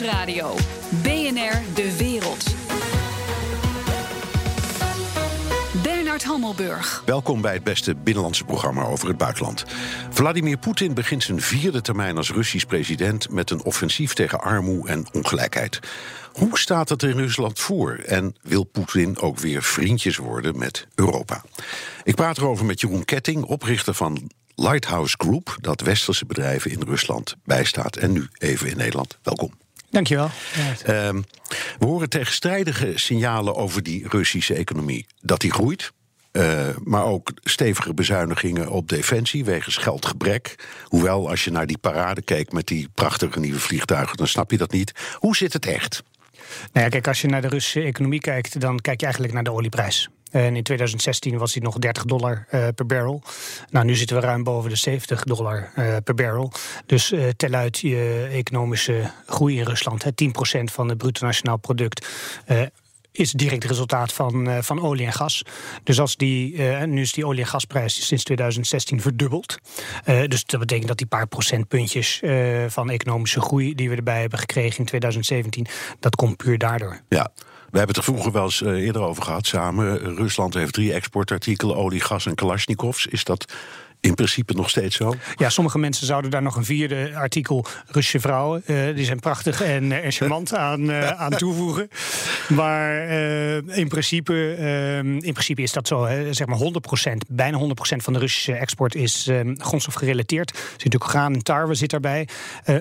Nieuwsradio. BNR De Wereld. Bernard Hammelburg. Welkom bij het beste binnenlandse programma over het buitenland. Vladimir Poetin begint zijn vierde termijn als Russisch president met een offensief tegen armoede en ongelijkheid. Hoe staat het in Rusland voor? En wil Poetin ook weer vriendjes worden met Europa? Ik praat erover met Jeroen Ketting, oprichter van Lighthouse Group, dat westerse bedrijven in Rusland bijstaat en nu even in Nederland. Welkom. Dankjewel. Um, we horen tegenstrijdige signalen over die Russische economie. Dat die groeit, uh, maar ook stevige bezuinigingen op defensie wegens geldgebrek. Hoewel, als je naar die parade kijkt met die prachtige nieuwe vliegtuigen, dan snap je dat niet. Hoe zit het echt? Nou ja, kijk, als je naar de Russische economie kijkt, dan kijk je eigenlijk naar de olieprijs. En in 2016 was die nog 30 dollar uh, per barrel. Nou, nu zitten we ruim boven de 70 dollar uh, per barrel. Dus uh, tel uit je economische groei in Rusland. Hè, 10% van het bruto nationaal product is direct resultaat van, van olie en gas. Dus als die, nu is die olie- en gasprijs sinds 2016 verdubbeld. Dus dat betekent dat die paar procentpuntjes van economische groei die we erbij hebben gekregen in 2017, dat komt puur daardoor. Ja. We hebben het er vroeger wel eens eerder over gehad samen. Rusland heeft drie exportartikelen: olie, gas en Kalashnikovs. Is dat in principe nog steeds zo? Ja, sommige mensen zouden daar nog een vierde artikel Russische vrouwen. Uh, die zijn prachtig en, en charmant aan, uh, aan toevoegen. Maar in, principe, in principe is dat zo. Hè, zeg maar 100%, bijna 100% van de Russische export is grondstofgerelateerd. Er zit natuurlijk graan en tarwe zit daarbij. 50%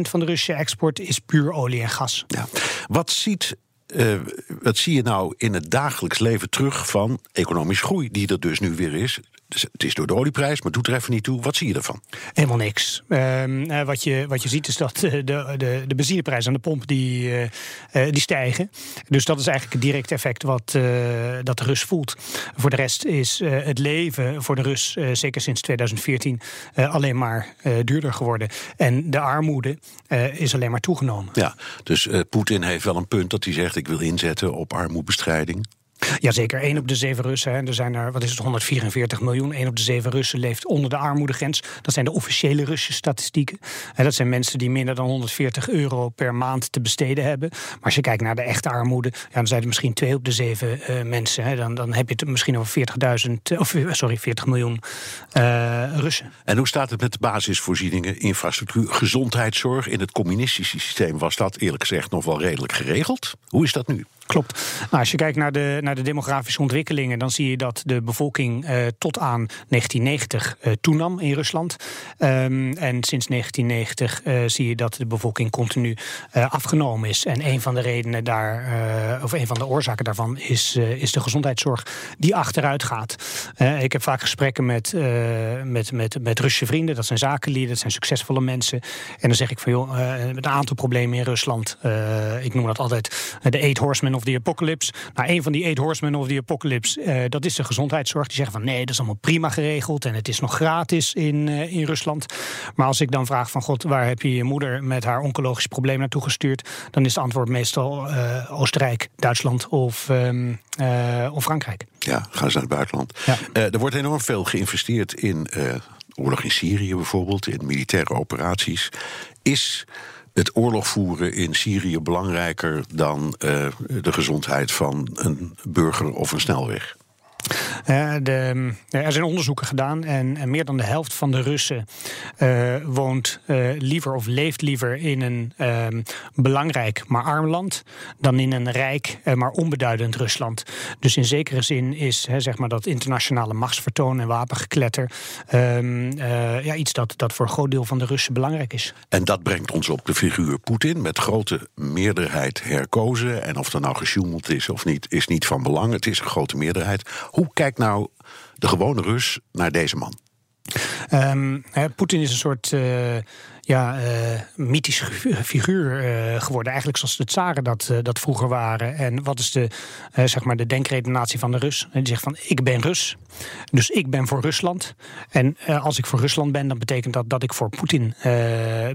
van de Russische export is puur olie en gas. Ja. Wat ziet uh, wat zie je nou in het dagelijks leven terug van economische groei, die er dus nu weer is? Dus het is door de olieprijs, maar doet er even niet toe. Wat zie je ervan? Helemaal niks. Uh, wat, je, wat je ziet is dat de, de, de benzineprijs aan de pomp die, uh, die stijgen. Dus dat is eigenlijk het direct effect wat dat de Rus voelt. Voor de rest is het leven voor de Rus, zeker sinds 2014, alleen maar duurder geworden. En de armoede is alleen maar toegenomen. Ja, dus Poetin heeft wel een punt dat hij zegt: ik wil inzetten op armoebestrijding. Jazeker, één op de zeven Russen. Hè. Er zijn er, wat is het, 144 miljoen. Één op de zeven Russen leeft onder de armoedegrens. Dat zijn de officiële Russische statistieken. En dat zijn mensen die minder dan 140 euro per maand te besteden hebben. Maar als je kijkt naar de echte armoede, ja, dan zijn er misschien twee op de zeven uh, mensen. Hè. Dan, dan heb je het misschien over 40.000, of eh, sorry, 40 miljoen Russen. En hoe staat het met de basisvoorzieningen, infrastructuur, gezondheidszorg? In het communistische systeem was dat eerlijk gezegd nog wel redelijk geregeld. Hoe is dat nu? Klopt. Nou, als je kijkt naar de, naar de demografische ontwikkelingen, dan zie je dat de bevolking uh, tot aan 1990 uh, toenam in Rusland. Um, en sinds 1990 uh, zie je dat de bevolking continu afgenomen is. En een van de redenen daar, of een van de oorzaken daarvan, is, is de gezondheidszorg die achteruit gaat. ik heb vaak gesprekken met, met, met, met Russische vrienden, dat zijn zakenlieden, dat zijn succesvolle mensen. En dan zeg ik van joh, een aantal problemen in Rusland. ik noem dat altijd de eight horsemen of the Apocalypse. Nou, een van die eight horsemen of the Apocalypse, uh, dat is de gezondheidszorg. Die zeggen van nee, dat is allemaal prima geregeld en het is nog gratis in, uh, in Rusland. Maar als ik dan vraag van god, waar heb je je moeder met haar oncologisch probleem naartoe gestuurd? Dan is het antwoord meestal uh, Oostenrijk, Duitsland of, um, of Frankrijk. Ja, gaan ze naar het buitenland. Ja. er wordt enorm veel geïnvesteerd in oorlog in Syrië bijvoorbeeld, in militaire operaties. Is het oorlog voeren in Syrië belangrijker dan uh, de gezondheid van een burger of een snelweg? Uh, de, er zijn onderzoeken gedaan en, meer dan de helft van de Russen uh, woont liever of leeft liever in een ehm, belangrijk maar arm land dan in een rijk maar onbeduidend Rusland. Dus in zekere zin is zeg maar dat internationale machtsvertoon en wapengekletter ehm, ja, iets dat, dat voor een groot deel van de Russen belangrijk is. En dat brengt ons op de figuur Poetin met grote meerderheid herkozen. En of er nou gesjoemeld is of niet, is niet van belang. Het is een grote meerderheid. Hoe kijkt nou de gewone Rus naar deze man? Um, Poetin is een soort uh, ja, uh, mythisch figuur uh, geworden. Eigenlijk zoals de tsaren dat, uh, dat vroeger waren. En wat is de, zeg maar de denkredenatie van de Rus? Die zegt van, ik ben Rus, dus ik ben voor Rusland. En als ik voor Rusland ben, dan betekent dat dat ik voor Poetin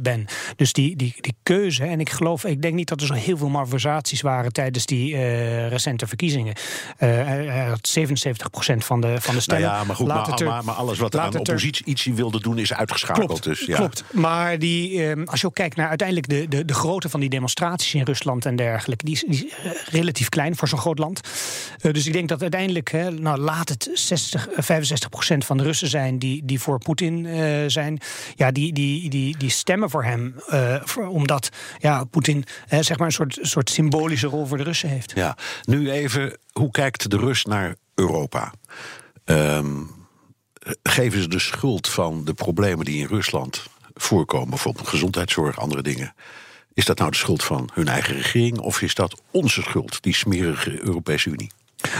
ben. Dus die, die, die keuze, en ik geloof, ik denk niet dat er zo heel veel malversaties waren tijdens die recente verkiezingen. Uh, 77% van de, van de stemmen. Nou ja, maar goed, maar, maar, maar, alles wat er aan oppositie, oppositie wilde doen is uitgeschakeld. Klopt, dus, ja. klopt. Maar ehm, als je ook kijkt naar uiteindelijk de, de, de grootte van die demonstraties in Rusland en dergelijke, die is, die eh, relatief klein voor zo'n groot land. Eh, dus ik denk dat uiteindelijk, hè, nou, laat het 60, eh, 65 procent van de Russen zijn die, die voor Poetin eh, zijn. Ja, die, die, die, die stemmen voor hem, eh, omdat ja, Poetin eh, zeg maar een soort, soort symbolische rol voor de Russen heeft. Ja, nu even, hoe kijkt de Rus naar Europa? Ehm, geven ze de schuld van de problemen die in Rusland voorkomen, bijvoorbeeld gezondheidszorg, andere dingen? Is dat nou de schuld van hun eigen regering of is dat onze schuld, die smerige Europese Unie?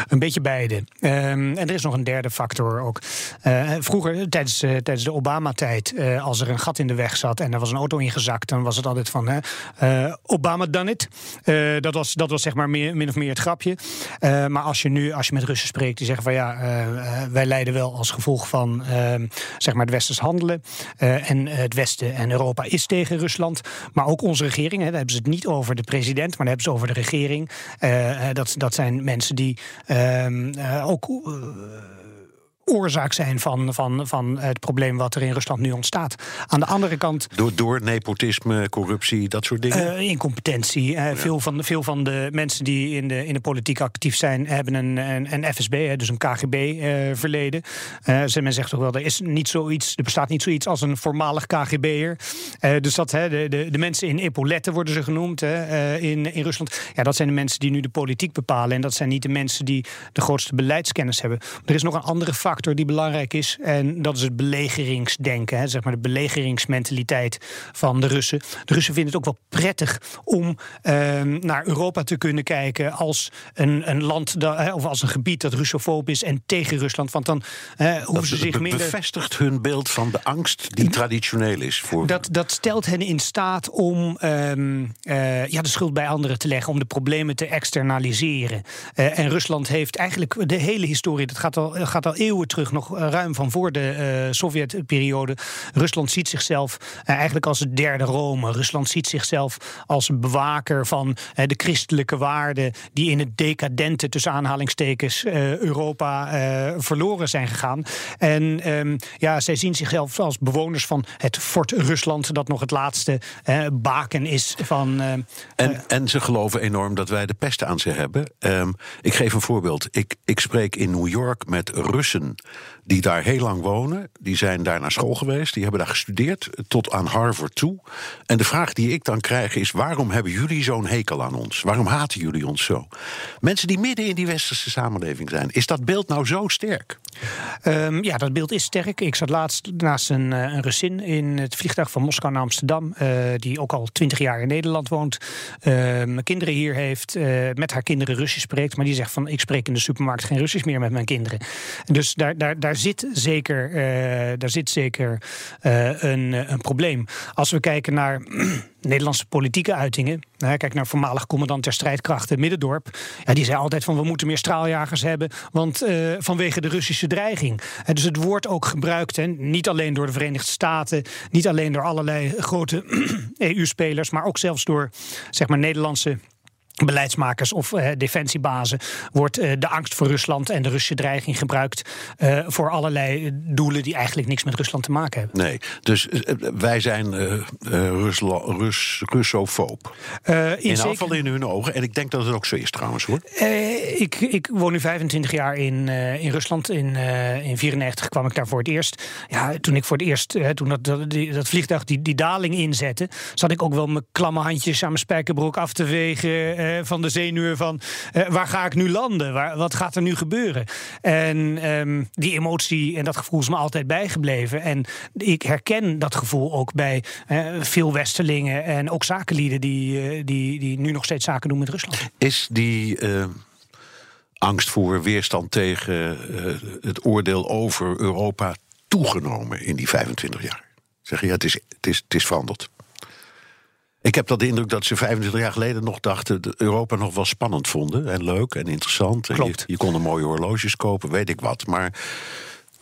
Een beetje beide. Ehm, en er is nog een derde factor ook. Eh, vroeger, tijdens, eh, tijdens de Obama-tijd, eh, als er een gat in de weg zat en er was een auto ingezakt, dan was het altijd van eh, Obama done it. Eh, dat, was, dat was zeg maar meer, min of meer het grapje. Eh, maar als je nu, als je met Russen spreekt, die zeggen van ja, eh, eh, wij lijden wel als gevolg van ehm, zeg maar het westers handelen. Eh, en het Westen en Europa is tegen Rusland. Maar ook onze regering, hè, daar hebben ze het niet over de president, maar daar hebben ze over de regering. Eh, eh, dat, dat zijn mensen die eh, ook eh, oorzaak zijn van, van, van het probleem wat er in Rusland nu ontstaat. Aan de andere kant Door, door nepotisme, corruptie, dat soort dingen? eh, incompetentie. Eh, veel, van, veel van de mensen die in de, in de politiek actief zijn, hebben een, een, een FSB, dus een KGB-verleden. men zegt ook wel, er is niet zoiets, er bestaat niet zoiets als een voormalig KGB'er. Eh dus dat, hè, de, de, de mensen in epauletten worden ze genoemd hè, eh, in, in Rusland. Ja, dat zijn de mensen die nu de politiek bepalen. En dat zijn niet de mensen die de grootste beleidskennis hebben. Er is nog een andere factor die belangrijk is. En dat is het belegeringsdenken. Hè, zeg maar de belegeringsmentaliteit van de Russen. De Russen vinden het ook wel prettig om ehm, naar Europa te kunnen kijken als een, een land dat, hè, of als een gebied dat Russofoob is en tegen Rusland. Want dan eh, hoeven ze zich minder. bevestigt hun beeld van de angst die traditioneel is voor. Dat, dat stelt hen in staat om ehm, eh, ja, de schuld bij anderen te leggen, om de problemen te externaliseren. Eh, en Rusland heeft eigenlijk de hele historie, dat gaat al, gaat al eeuwen terug, nog eh, ruim van voor de eh, Sovjetperiode. Rusland ziet zichzelf eh, eigenlijk als het derde Rome. Rusland ziet zichzelf als een bewaker van de christelijke waarden die in het decadente, tussen aanhalingstekens, Europa verloren zijn gegaan. En ehm, ja, zij zien zichzelf als bewoners van het Fort Rusland, dat nog het laatste baken is van. En, en ze geloven enorm dat wij de pest aan ze hebben. Ehm, ik geef een voorbeeld. Ik, ik spreek in New York met Russen die daar heel lang wonen. Die zijn daar naar school geweest. Die hebben daar gestudeerd tot aan Harvard toe. En de vraag die ik dan krijg is: waarom hebben jullie zo'n hekel aan ons? Waarom haten jullie ons zo? Mensen die midden in die westerse samenleving zijn. Is dat beeld nou zo sterk? Ehm, ja, dat beeld is sterk. Ik zat laatst naast een, eh, een Russin in het vliegtuig van Moskou naar Amsterdam. eh, die ook al twintig jaar in Nederland woont. ehm, kinderen hier heeft. eh, met haar kinderen Russisch spreekt. Maar die zegt van ik spreek in de supermarkt geen Russisch meer met mijn kinderen. Dus daar, daar, daar zit zeker, eh, daar zit zeker eh, een, eh, een probleem. Als we kijken naar Nederlandse politieke uitingen. Kijk naar voormalig commandant der strijdkrachten Middendorp. Die zei altijd van we moeten meer straaljagers hebben. Want vanwege de Russische dreiging. Dus het wordt ook gebruikt. Hè, niet alleen door de Verenigde Staten. Niet alleen door allerlei grote EU-spelers. Maar ook zelfs door zeg maar Nederlandse beleidsmakers of eh, defensiebazen wordt eh, de angst voor Rusland en de Russische dreiging gebruikt eh, voor allerlei doelen die eigenlijk niks met Rusland te maken hebben. Nee. Dus wij zijn Rusla- Rus, Russofoob. Eh, In zeker- afval in hun ogen. En ik denk dat het ook zo is trouwens hoor. Ik, ik woon nu 25 jaar in, in Rusland. In 1994 kwam ik daar voor het eerst. Ja, toen ik voor het eerst, toen dat, dat, die- dat vliegtuig die, die daling inzette, zat ik ook wel mijn klamme handjes aan mijn spijkerbroek af te wegen van de zenuwen van eh, waar ga ik nu landen? Waar, wat gaat er nu gebeuren? En ehm, die emotie en dat gevoel is me altijd bijgebleven. En ik herken dat gevoel ook bij eh, veel Westerlingen en ook zakenlieden die, eh, die, die nu nog steeds zaken doen met Rusland. Is die angst voor weerstand tegen het oordeel over Europa toegenomen in die 25 jaar? Zeg je, ja, het is, het is, het is veranderd. Ik heb dat de indruk dat ze 25 jaar geleden nog dachten... dat Europa nog wel spannend vonden en leuk en interessant. En je, Klopt. je kon er mooie horloges kopen, weet ik wat. Maar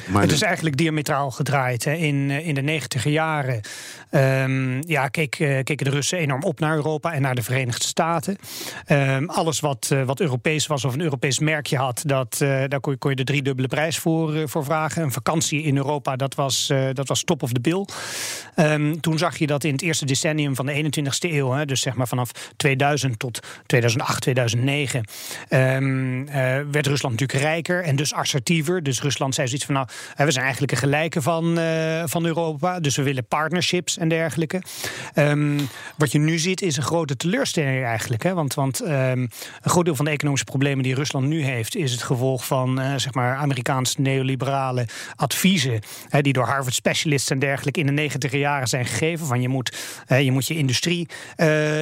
Maar het is eigenlijk diametraal gedraaid. Hè. In, in de negentiger jaren um, ja, keek, keken de Russen enorm op naar Europa en naar de Verenigde Staten. Um, alles wat, wat Europees was of een Europees merkje had, dat, uh, daar kon je, kon je de driedubbele prijs voor, voor vragen. Een vakantie in Europa, dat was, dat was top of the bill. Um, toen zag je dat in het eerste decennium van de 21ste eeuw, hè, dus zeg maar vanaf 2000 tot 2008, 2009, werd Rusland natuurlijk rijker en dus assertiever. Dus Rusland zei zoiets van, nou, we zijn eigenlijk een gelijke van, van Europa, dus we willen partnerships en dergelijke. wat je nu ziet is een grote teleurstelling eigenlijk. Hè, want want een groot deel van de economische problemen die Rusland nu heeft, is het gevolg van uh, zeg maar Amerikaanse neoliberale adviezen. Hè, die door Harvard specialists en dergelijke in de negentiger jaren zijn gegeven. Van je moet, je, moet je industrie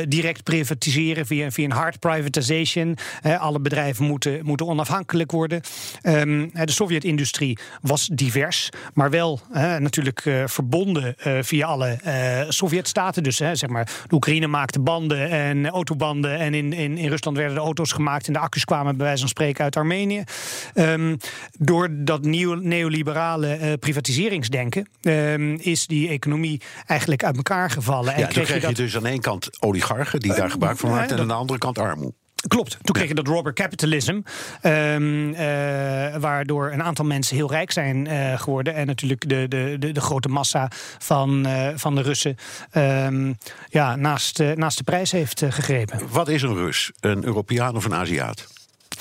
direct privatiseren via, via een hard privatization. alle bedrijven moeten, moeten onafhankelijk worden. Um, de Sovjet-industrie was divers, maar wel natuurlijk verbonden via alle Sovjet-staten. Dus zeg maar, de Oekraïne maakte banden en autobanden. En in, in, in Rusland werden de auto's gemaakt en de accu's kwamen bij wijze van spreken uit Armenië. Um, door dat nieuw, neoliberale privatiseringsdenken um, is die economie eigenlijk uit elkaar gevallen. Ja, en kreeg je, dat... je dus aan één kant oligarchen die daar gebruik van maakten, en aan de andere kant armoede. Klopt. Toen kreeg je dat robber capitalism. Um, uh, waardoor een aantal mensen heel rijk zijn uh, geworden. En natuurlijk de, de, de, de grote massa van, uh, van de Russen um, ja, naast, naast de prijs heeft gegrepen. Wat is een Rus? Een Europeaan of een Aziat?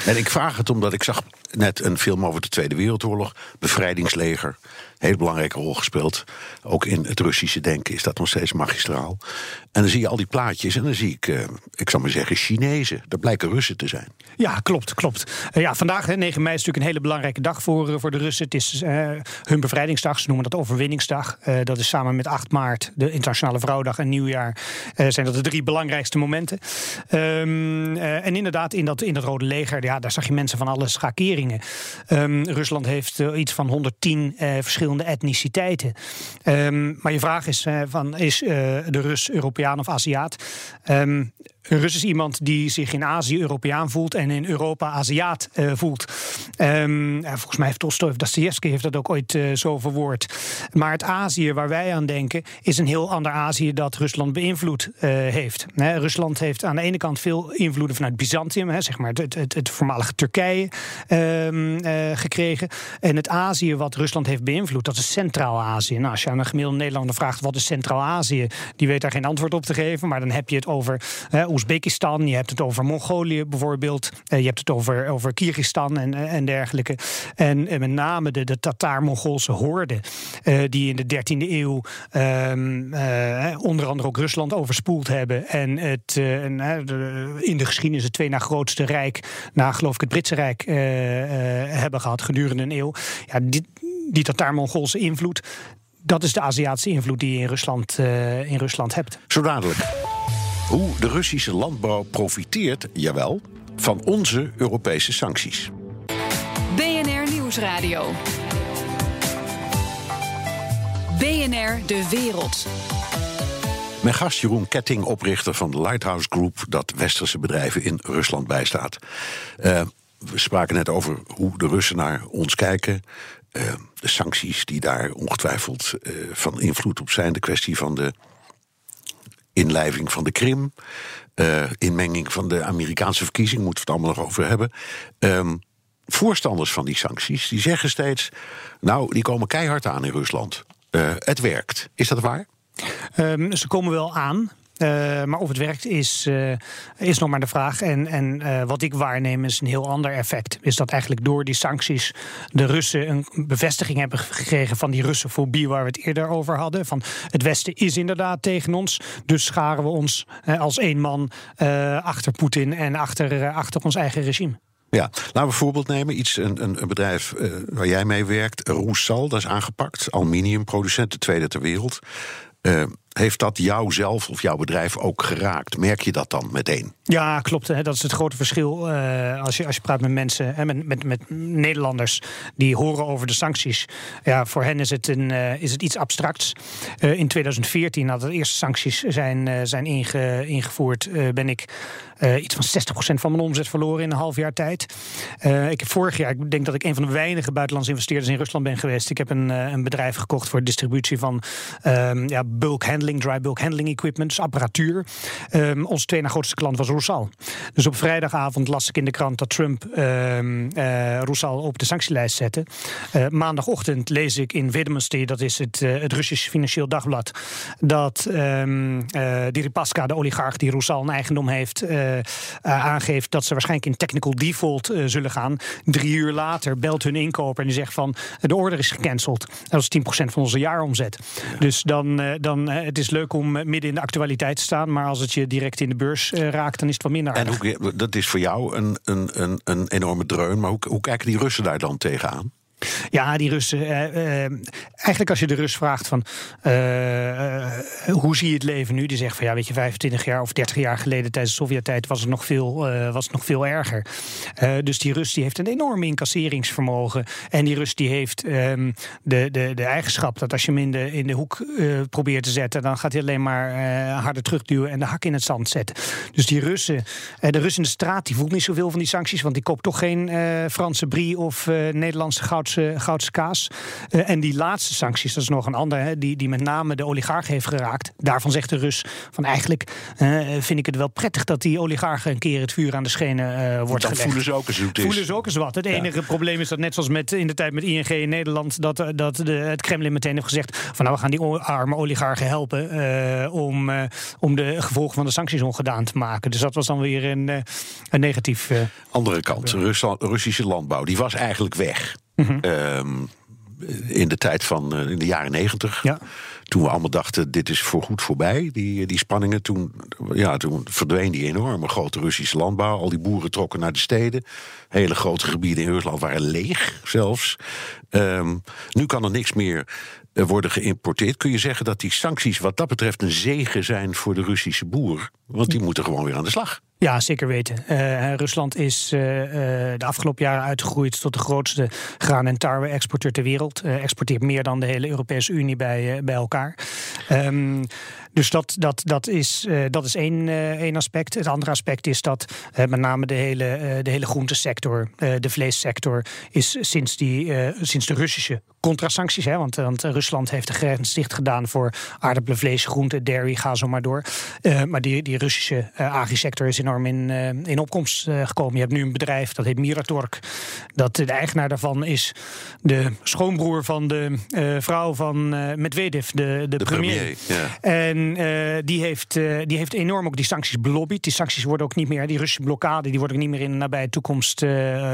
En ik vraag het omdat ik zag net een film over de Tweede Wereldoorlog, bevrijdingsleger hele belangrijke rol gespeeld. Ook in het Russische denken is dat nog steeds magistraal. En dan zie je al die plaatjes en dan zie ik, uh, ik zal maar zeggen, Chinezen. Dat blijken Russen te zijn. Ja, klopt, klopt. Uh, ja, vandaag, 9 mei, is natuurlijk een hele belangrijke dag voor, uh, voor de Russen. Het is hun bevrijdingsdag, ze noemen dat overwinningsdag. dat is samen met 8 maart, de Internationale Vrouwdag en Nieuwjaar, zijn dat de drie belangrijkste momenten. Um, en inderdaad, in dat, in dat Rode Leger, ja, daar zag je mensen van alle schakeringen. Um, Rusland heeft iets van 110 verschillende verschillende etniciteiten. Um, maar je vraag is: uh, van, is de Rus Europeaan of Aziat? Een Rus is iemand die zich in Azië Europeaan voelt en in Europa Aziat uh, voelt. Um, volgens mij heeft Tolstoy of Dostoevsky heeft dat ook ooit uh, zo verwoord. Maar het Azië waar wij aan denken is een heel ander Azië dat Rusland beïnvloed uh, heeft. He, Rusland heeft aan de ene kant veel invloeden vanuit Byzantium, zeg maar het, het, het voormalige Turkije, um, gekregen. En het Azië wat Rusland heeft beïnvloed, dat is Centraal-Azië. Nou, als je aan een gemiddelde Nederlander vraagt wat is Centraal-Azië, die weet daar geen antwoord op te geven. Maar dan heb je het over Oezbekistan, je hebt het over Mongolië bijvoorbeeld, uh, je hebt het over, over Kyrgyzstan en, eh, en dergelijke. En, en met name de, de Tataar-Mongoolse horden, uh, die in de 13e eeuw uh, onder andere ook Rusland overspoeld hebben. En het in de geschiedenis het twee na grootste rijk, na geloof ik het Britse Rijk, hebben gehad gedurende een eeuw. Ja, die, die Tataar-Mongoolse invloed, dat is de Aziatische invloed die je in Rusland, in Rusland hebt. Zo dadelijk. Hoe de Russische landbouw profiteert, jawel, van onze Europese sancties. BNR Nieuwsradio. BNR De Wereld. Mijn gast Jeroen Ketting, oprichter van de Lighthouse Group, dat westerse bedrijven in Rusland bijstaat. Uh, we spraken net over hoe de Russen naar ons kijken. Uh, de sancties die daar ongetwijfeld uh, van invloed op zijn. De kwestie van de inlijving van de Krim, uh, inmenging van de Amerikaanse verkiezing, moeten we het allemaal nog over hebben. Um, voorstanders van die sancties, die zeggen steeds, nou, die komen keihard aan in Rusland. Uh, het werkt. Is dat waar? Um, ze komen wel aan. Uh, maar of het werkt is, uh, is nog maar de vraag. En, en uh, wat ik waarneem is een heel ander effect. Is dat eigenlijk door die sancties de Russen een bevestiging hebben gekregen van die Russenfobie waar we het eerder over hadden. Van het Westen is inderdaad tegen ons. Dus scharen we ons als één man achter Poetin en achter, achter ons eigen regime. Ja, laten we een voorbeeld nemen. Iets, een, een, een bedrijf waar jij mee werkt, Roesal, dat is aangepakt. Aluminiumproducent, de tweede ter wereld. Uh, heeft dat jou zelf of jouw bedrijf ook geraakt? Merk je dat dan meteen? Ja, klopt. Hè. Dat is het grote verschil uh, als, je, als je praat met mensen, hè, met, met, met Nederlanders die horen over de sancties. Ja, voor hen is het, een, uh, is het iets abstracts. Uh, in 2014, nadat de eerste sancties zijn, zijn inge, ingevoerd, ben ik uh, iets van 60% van mijn omzet verloren in een half jaar tijd. Uh, ik heb vorig jaar, ik denk dat ik een van de weinige buitenlandse investeerders in Rusland ben geweest. Ik heb een, uh, een bedrijf gekocht voor distributie van um, ja, bulk handling, dry bulk handling equipment, dus apparatuur. Um, onze tweede grootste klant was Rusal. Dus op vrijdagavond las ik in de krant dat Trump um, op de sanctielijst zette. maandagochtend lees ik in Vedomosti, dat is het, het Russische Financieel Dagblad, dat um, de oligarch die Rusal een eigendom heeft, aangeeft dat ze waarschijnlijk in technical default uh, zullen gaan. Drie uur later belt hun inkoper en die zegt van de order is gecanceld. Dat is 10% van onze jaaromzet. Ja. Dus dan, dan het is leuk om midden in de actualiteit te staan, maar als het je direct in de beurs raakt, dan is het wat minder. Aardig. En hoe, dat is voor jou een, een, een, een enorme dreun, maar hoe, hoe kijken die Russen daar dan tegenaan? Ja, die Russen. Uh, uh, eigenlijk als je de Rus vraagt van uh, hoe zie je het leven nu? Die zegt van ja, weet je, 25 jaar of 30 jaar geleden tijdens de Sovjet-tijd was het nog veel, was het nog veel erger. dus die Rus die heeft een enorm incasseringsvermogen. En die Rus die heeft um, de, de, de eigenschap dat als je hem in de, in de hoek probeert te zetten, dan gaat hij alleen maar harder terugduwen en de hak in het zand zetten. Dus die Russen, de Rus in de straat, die voelt niet zoveel van die sancties, want die koopt toch geen Franse brie of Nederlandse goud goudse, goudse kaas. Uh, en die laatste sancties, dat is nog een ander, hè, die, die met name de oligarch heeft geraakt. Daarvan zegt de Rus van eigenlijk uh, vind ik het wel prettig dat die oligarchen een keer het vuur aan de schenen wordt Dan gelegd. voelen ze ook eens hoe het is. Voelen ze ook eens wat. Het enige probleem is dat net zoals met, in de tijd met ING in Nederland, dat, dat de, het Kremlin meteen heeft gezegd van nou we gaan die arme oligarchen helpen om, om de gevolgen van de sancties ongedaan te maken. Dus dat was dan weer een, een negatief. Andere kant, Rusland, Russische landbouw, die was eigenlijk weg. Mm -hmm. um, in de tijd van uh, in de jaren negentig. Ja. Toen we allemaal dachten, dit is voorgoed voorbij, die, die spanningen. Toen, ja, toen verdween die enorme grote Russische landbouw. Al die boeren trokken naar de steden. Hele grote gebieden in Rusland waren leeg zelfs. Um, nu kan er niks meer worden geïmporteerd. Kun je zeggen dat die sancties wat dat betreft een zegen zijn voor de Russische boer? Want die moeten gewoon weer aan de slag. Ja, zeker weten. Uh, Rusland is uh, de afgelopen jaren uitgegroeid tot de grootste graan- en tarwe-exporteur ter wereld. Exporteert meer dan de hele Europese Unie bij, bij elkaar. Um, dus dat, dat, dat, is, dat is één, één aspect. Het andere aspect is dat met name de hele, de hele groentesector, de vleessector, is sinds, die, sinds de Russische contrasancties, hè, want, want Rusland heeft de grens dicht gedaan voor aardappelen, vlees, groenten, dairy, ga zo maar door. maar die, die Russische agri-sector is enorm in, in opkomst gekomen. Je hebt nu een bedrijf dat heet Miratorg. Dat de eigenaar daarvan is de schoonbroer van de vrouw van Medvedev, de, de, de premier. premier ja. En die, heeft, die heeft enorm ook die sancties belobbyd. Die sancties worden ook niet meer, die Russische blokkade, die worden ook niet meer in de nabije toekomst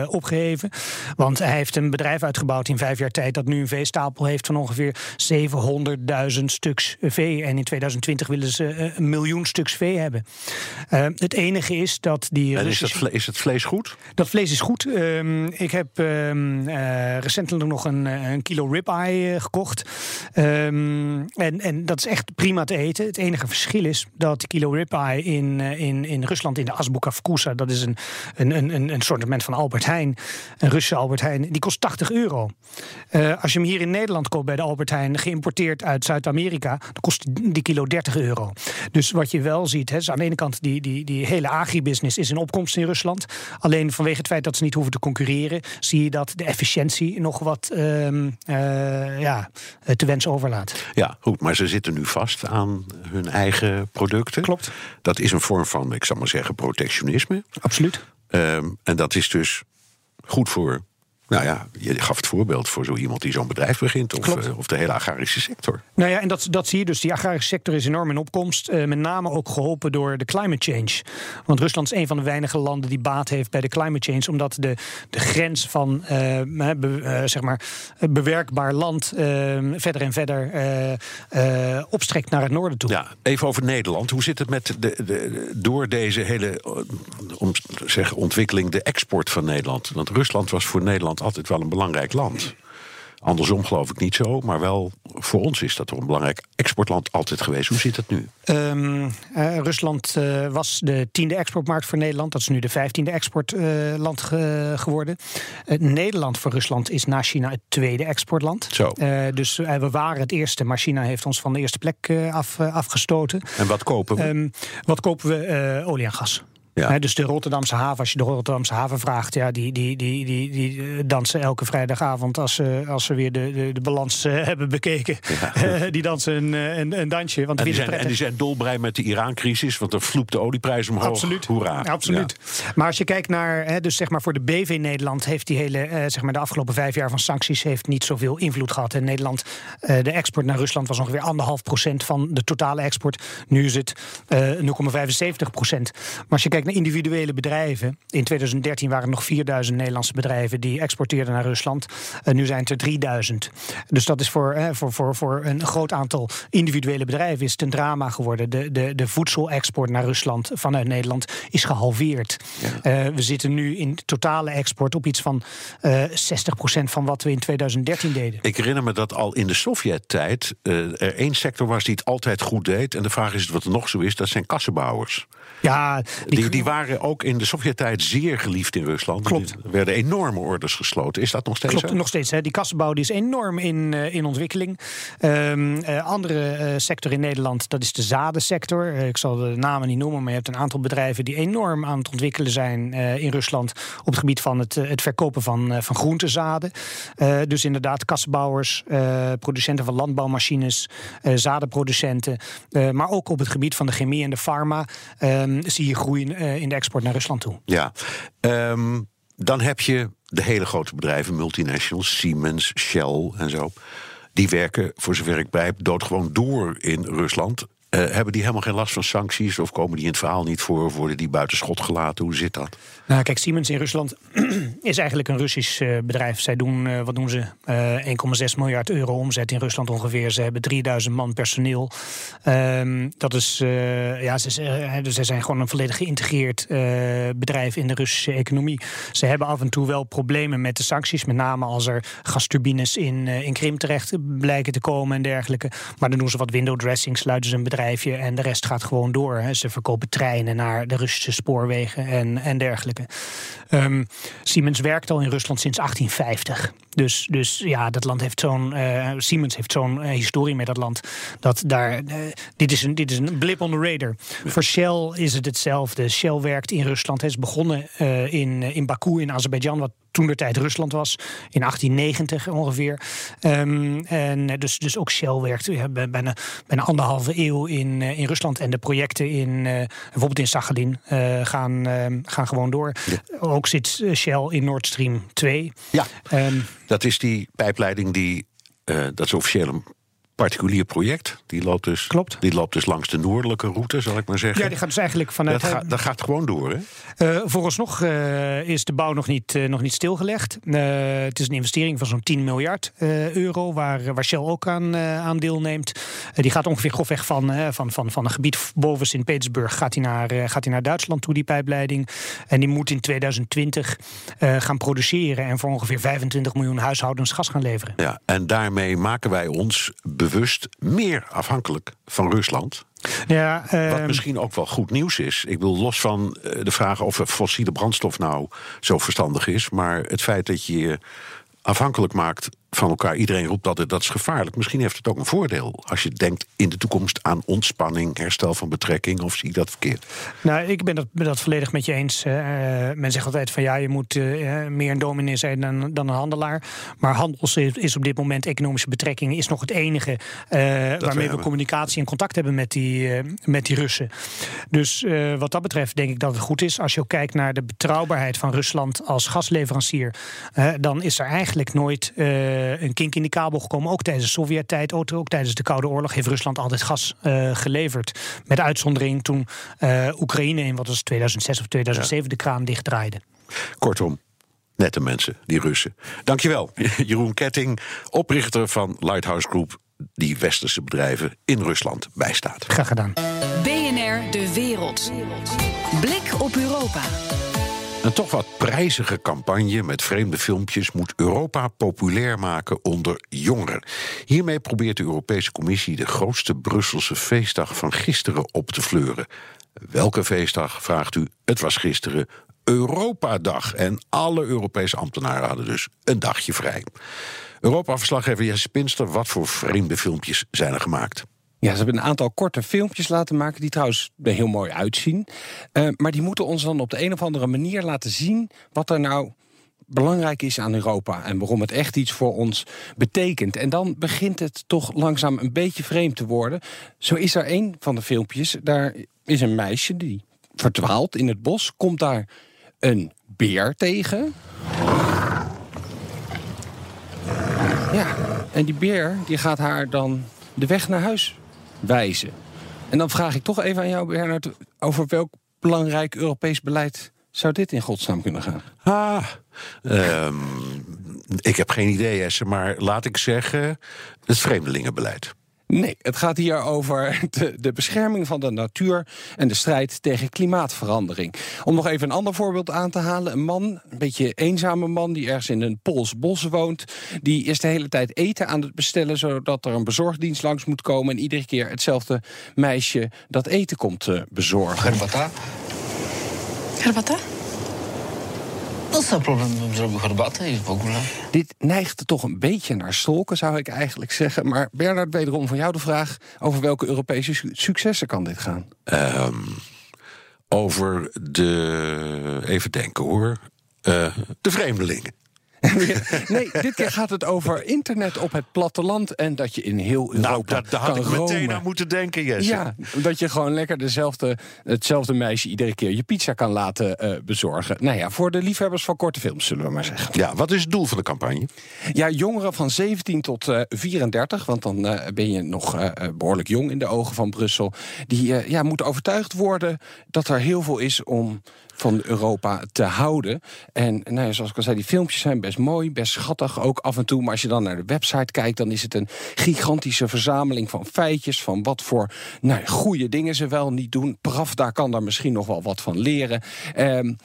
opgeheven. Want hij heeft een bedrijf uitgebouwd in vijf jaar tijd dat nu een veestapel heeft van ongeveer 700.000 stuks vee. En in 2020 willen ze een miljoen stuks vee hebben. het enige is dat die. En Russische... is, vle is het vlees goed? Dat vlees is goed. Um, ik heb um, recentelijk nog een, een kilo ribeye gekocht. Um, en, en dat is echt prima te eten. Het enige verschil is dat de kilo ribeye in, in, in Rusland, in de Azbuka Vkusa, dat is een, een, een, een van Albert Heijn, een Russische Albert Heijn, die kost 80 euro. Uh, als je hem hier in Nederland koopt bij de Albert Heijn, geïmporteerd uit Zuid-Amerika, dan kost die kilo 30 euro. Dus wat je wel ziet, hè, is aan de ene kant die, die, die hele agribusiness is in opkomst in Rusland. Alleen vanwege het feit dat ze niet hoeven te concurreren, zie je dat de efficiëntie nog wat uh, uh, ja, te wensen overlaat. Ja, goed, maar ze zitten nu vast aan hun eigen producten. Klopt. Dat is een vorm van, ik zal maar zeggen, protectionisme. Absoluut. Um, en dat is dus goed voor nou ja, je gaf het voorbeeld voor zo iemand die zo'n bedrijf begint, of, uh, of, de hele agrarische sector. Nou ja, en dat, dat zie je dus. Die agrarische sector is enorm in opkomst. Uh, met name ook geholpen door de climate change. Want Rusland is een van de weinige landen die baat heeft bij de climate change, omdat de, de grens van uh, be, zeg maar bewerkbaar land verder en verder opstrekt naar het noorden toe. Ja, even over Nederland. Hoe zit het met de, de, door deze hele om, zeg, ontwikkeling de export van Nederland? Want Rusland was voor Nederland altijd wel een belangrijk land. Andersom geloof ik niet zo, maar wel voor ons is dat toch een belangrijk exportland altijd geweest. Hoe zit dat nu? Um, uh, Rusland uh, was de tiende exportmarkt voor Nederland. Dat is nu de vijftiende exportland uh, geworden. Nederland voor Rusland is na China het tweede exportland. Zo. dus we waren het eerste, maar China heeft ons van de eerste plek af, afgestoten. En wat kopen we? Um, wat kopen we? olie en gas. Ja. dus de Rotterdamse haven, als je de Rotterdamse haven vraagt, ja, die, die, die, die, die eh, dansen elke vrijdagavond als ze, als ze weer de, de, de balans uh, hebben bekeken. Ja. die dansen een, een, een dansje. Want en, die zijn, en die zijn dolblij met de Iran-crisis, want er vloept de olieprijs omhoog. Absoluut. Hoera. Absoluut. Ja. Maar als je kijkt naar, dus zeg maar voor de BV Nederland, heeft die hele, uh, zeg maar de afgelopen vijf jaar van sancties heeft niet zoveel invloed gehad. In Nederland, uh, de export naar Rusland was ongeveer anderhalf procent van de totale export. Nu is het 0,75 procent. Maar als je kijkt naar individuele bedrijven. In 2013 waren er nog 4000 Nederlandse bedrijven die exporteerden naar Rusland. En nu zijn het er 3000. Dus dat is voor, hè, voor, voor, voor een groot aantal individuele bedrijven is het een drama geworden. De, de, de voedselexport naar Rusland vanuit Nederland is gehalveerd. Ja. Uh, we zitten nu in totale export op iets van uh, 60% van wat we in 2013 deden. Ik herinner me dat al in de Sovjet-tijd uh, er één sector was die het altijd goed deed. En de vraag is wat er nog zo is, dat zijn kassenbouwers. Ja, die, die, die waren ook in de Sovjet-tijd zeer geliefd in Rusland. Klopt. Er werden enorme orders gesloten. Is dat nog steeds Klopt, zo? nog steeds. Hè. Die kassenbouw die is enorm in, uh, in ontwikkeling. Um, uh, andere uh, sector in Nederland, dat is de zadensector. ik zal de namen niet noemen, maar je hebt een aantal bedrijven... die enorm aan het ontwikkelen zijn in Rusland... op het gebied van het, het verkopen van, van groentezaden. dus inderdaad kassenbouwers, producenten van landbouwmachines... zadenproducenten, maar ook op het gebied van de chemie en de farma... Um, zie je groei in de export naar Rusland toe. Ja, um, dan heb je de hele grote bedrijven, multinationals, Siemens, Shell en zo. Die werken, voor zover ik begrijp, doodgewoon door in Rusland. Uh, hebben die helemaal geen last van sancties? Of komen die in het verhaal niet voor? Of worden die buiten schot gelaten? Hoe zit dat? Nou, kijk, Siemens in Rusland is eigenlijk een Russisch uh, bedrijf. Zij doen, uh, wat doen ze? 1,6 miljard euro omzet in Rusland ongeveer. Ze hebben 3000 man personeel. Um, dat is, ja, ze, dus zij zijn gewoon een volledig geïntegreerd bedrijf in de Russische economie. Ze hebben af en toe wel problemen met de sancties. Met name als er gasturbines in, in Krim terecht blijken te komen en dergelijke. Maar dan doen ze wat window dressing, sluiten ze een bedrijf en de rest gaat gewoon door. Hè. Ze verkopen treinen naar de Russische spoorwegen en, en dergelijke. Um, Siemens werkt al in Rusland sinds 1850. Dus, dus ja, dat land heeft zo'n. Uh, Siemens heeft zo'n uh, historie met dat land. Dat daar. Uh, dit, is een, dit is een blip on the radar. Voor Shell is het hetzelfde. Shell werkt in Rusland. Het is begonnen in, in Baku in Azerbeidzjan, wat toen de tijd Rusland was, in 1890 ongeveer. Um, en dus, dus ook Shell werkt ja, bijna, bijna anderhalve eeuw in, in Rusland. En de projecten in bijvoorbeeld in Sachalin gaan, gaan gewoon door. Ja. Ook zit Shell in Nord Stream 2. Ja. Um, dat is die pijpleiding die, uh, dat is officieel een particulier project. Die loopt, dus, Klopt. die loopt dus langs de noordelijke route, zal ik maar zeggen. Ja, die gaat dus eigenlijk vanuit... Dat, ga, dat gaat gewoon door, hè? Uh, vooralsnog uh, is de bouw nog niet, uh, nog niet stilgelegd. het is een investering van zo'n 10 miljard euro, waar, waar Shell ook aan, aan deelneemt. die gaat ongeveer grofweg van, van, van, van een gebied boven Sint-Petersburg... Gaat, hij naar, gaat hij naar Duitsland toe, die pijpleiding. En die moet in 2020 gaan produceren... en voor ongeveer 25 miljoen huishoudens gas gaan leveren. Ja, en daarmee maken wij ons bewust meer afhankelijk van Rusland. Ja, uh, Wat misschien ook wel goed nieuws is. Ik wil los van de vraag of fossiele brandstof nou zo verstandig is, maar het feit dat je je afhankelijk maakt van elkaar. Iedereen roept dat dat is gevaarlijk. Misschien heeft het ook een voordeel als je denkt in de toekomst aan ontspanning, herstel van betrekking, of zie je dat verkeerd? Nou, ik ben dat, ben dat volledig met je eens. Uh, men zegt altijd van ja, je moet uh, meer een dominee zijn dan, dan een handelaar. Maar handel is op dit moment economische betrekking is nog het enige uh, waarmee we, we communicatie en contact hebben met die, met die Russen. Dus wat dat betreft denk ik dat het goed is. Als je ook kijkt naar de betrouwbaarheid van Rusland als gasleverancier, dan is er eigenlijk nooit een kink in de kabel gekomen. Ook tijdens de Sovjet-tijd, ook, ook, tijdens de Koude Oorlog heeft Rusland altijd gas uh, geleverd. Met uitzondering toen uh, Oekraïne in wat was 2006 of 2007 ja. de kraan dichtdraaide. Kortom, nette mensen, die Russen. Dankjewel, Jeroen Ketting, oprichter van Lighthouse Group, die westerse bedrijven in Rusland bijstaat. Graag gedaan. BNR De Wereld. Blik op Europa. Een toch wat prijzige campagne met vreemde filmpjes moet Europa populair maken onder jongeren. Hiermee probeert de Europese Commissie de grootste Brusselse feestdag van gisteren op te fleuren. Welke feestdag, vraagt u? Het was gisteren Europadag. En alle Europese ambtenaren hadden dus een dagje vrij. Europa-verslaggever Jesse Pinster, wat voor vreemde filmpjes zijn er gemaakt? Ja, ze hebben een aantal korte filmpjes laten maken, die trouwens er heel mooi uitzien. Uh, maar die moeten ons dan op de een of andere manier laten zien wat er nou belangrijk is aan Europa en waarom het echt iets voor ons betekent. En dan begint het toch langzaam een beetje vreemd te worden. Zo is er een van de filmpjes, daar is een meisje die verdwaalt in het bos, komt daar een beer tegen. Ja, en die beer die gaat haar dan de weg naar huis wijzen. En dan vraag ik toch even aan jou, Bernard, over welk belangrijk Europees beleid zou dit in godsnaam kunnen gaan? Ah, ik heb geen idee, Jesse, maar laat ik zeggen, het vreemdelingenbeleid. Nee, het gaat hier over de, de, bescherming van de natuur en de strijd tegen klimaatverandering. Om nog even een ander voorbeeld aan te halen. Een man, een beetje eenzame man die ergens in een Pools bos woont, die is de hele tijd eten aan het bestellen zodat er een bezorgdienst langs moet komen en iedere keer hetzelfde meisje dat eten komt uh, bezorgen. Herbata? Herbata? Dat is een probleem zrobił herbatę i w ogóle. Dit neigt toch een beetje naar stolken, zou ik eigenlijk zeggen. Maar Bernard, wederom van jou de vraag... over welke Europese successen kan dit gaan? Um, over de... Even denken hoor. Uh, de vreemdelingen. nee, dit keer gaat het over internet op het platteland en dat je in heel nou, Europa nou, daar, had ik meteen aan moeten denken, Jesse. Ja, dat je gewoon lekker dezelfde, hetzelfde meisje iedere keer je pizza kan laten uh, bezorgen. Nou ja, voor de liefhebbers van korte films, zullen we maar zeggen. Ja, wat is het doel van de campagne? Ja, jongeren van 17 tot uh, 34, want dan uh, ben je nog behoorlijk jong in de ogen van Brussel. Die ja, moeten overtuigd worden dat er heel veel is om van Europa te houden. En nou ja, zoals ik al zei, die filmpjes zijn best mooi, best schattig ook af en toe. Maar als je dan naar de website kijkt, dan is het een gigantische verzameling van feitjes. Van wat voor nou, goede dingen ze wel niet doen. Praf, daar kan daar misschien nog wel wat van leren. Um,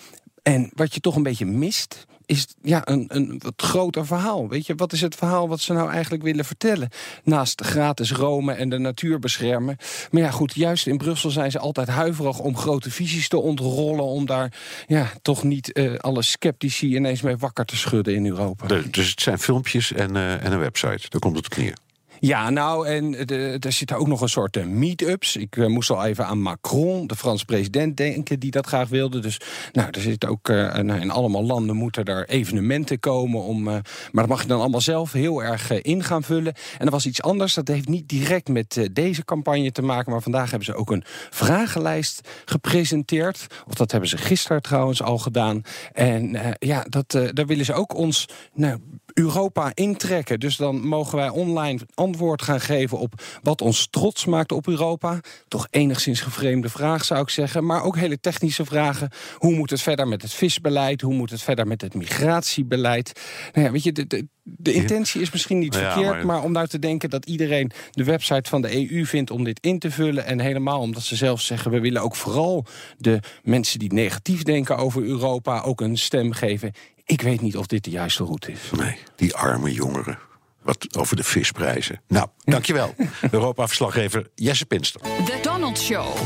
en wat je toch een beetje mist, is ja, een, een wat groter verhaal. Weet je, wat is het verhaal wat ze nou eigenlijk willen vertellen? Naast gratis Rome en de natuur beschermen. Maar ja, goed, juist in Brussel zijn ze altijd huiverig om grote visies te ontrollen. Om daar ja, toch niet uh, alle sceptici ineens mee wakker te schudden in Europa. dus het zijn filmpjes en, uh, en een website. Daar komt het op. Ja, nou, en de, er zitten ook nog een soort uh, meet-ups. Ik uh, moest al even aan Macron, de Franse president, denken die dat graag wilde. Dus nou, er zitten ook uh, in allemaal landen moeten er evenementen komen. Om, maar dat mag je dan allemaal zelf heel erg in gaan vullen. En er was iets anders, dat heeft niet direct met deze campagne te maken. Maar vandaag hebben ze ook een vragenlijst gepresenteerd. Of dat hebben ze gisteren trouwens al gedaan. En ja, dat, daar willen ze ook ons nou, Europa intrekken. Dus dan mogen wij online antwoord gaan geven op wat ons trots maakt op Europa. Toch enigszins gevreemde vraag zou ik zeggen. Maar ook hele technische vragen. Hoe moet het verder met het visbeleid? Hoe moet het verder met het migratiebeleid? Nou ja, weet je, de, de, de intentie is misschien niet verkeerd, maar... om nou te denken dat iedereen de website van de EU vindt om dit in te vullen. En helemaal omdat ze zelf zeggen: we willen ook vooral de mensen die negatief denken over Europa ook een stem geven. Ik weet niet of dit de juiste route is. Nee, die arme jongeren. Wat over de visprijzen. Nou, dankjewel. Europa-verslaggever Jesse Pinster. The Donald Show.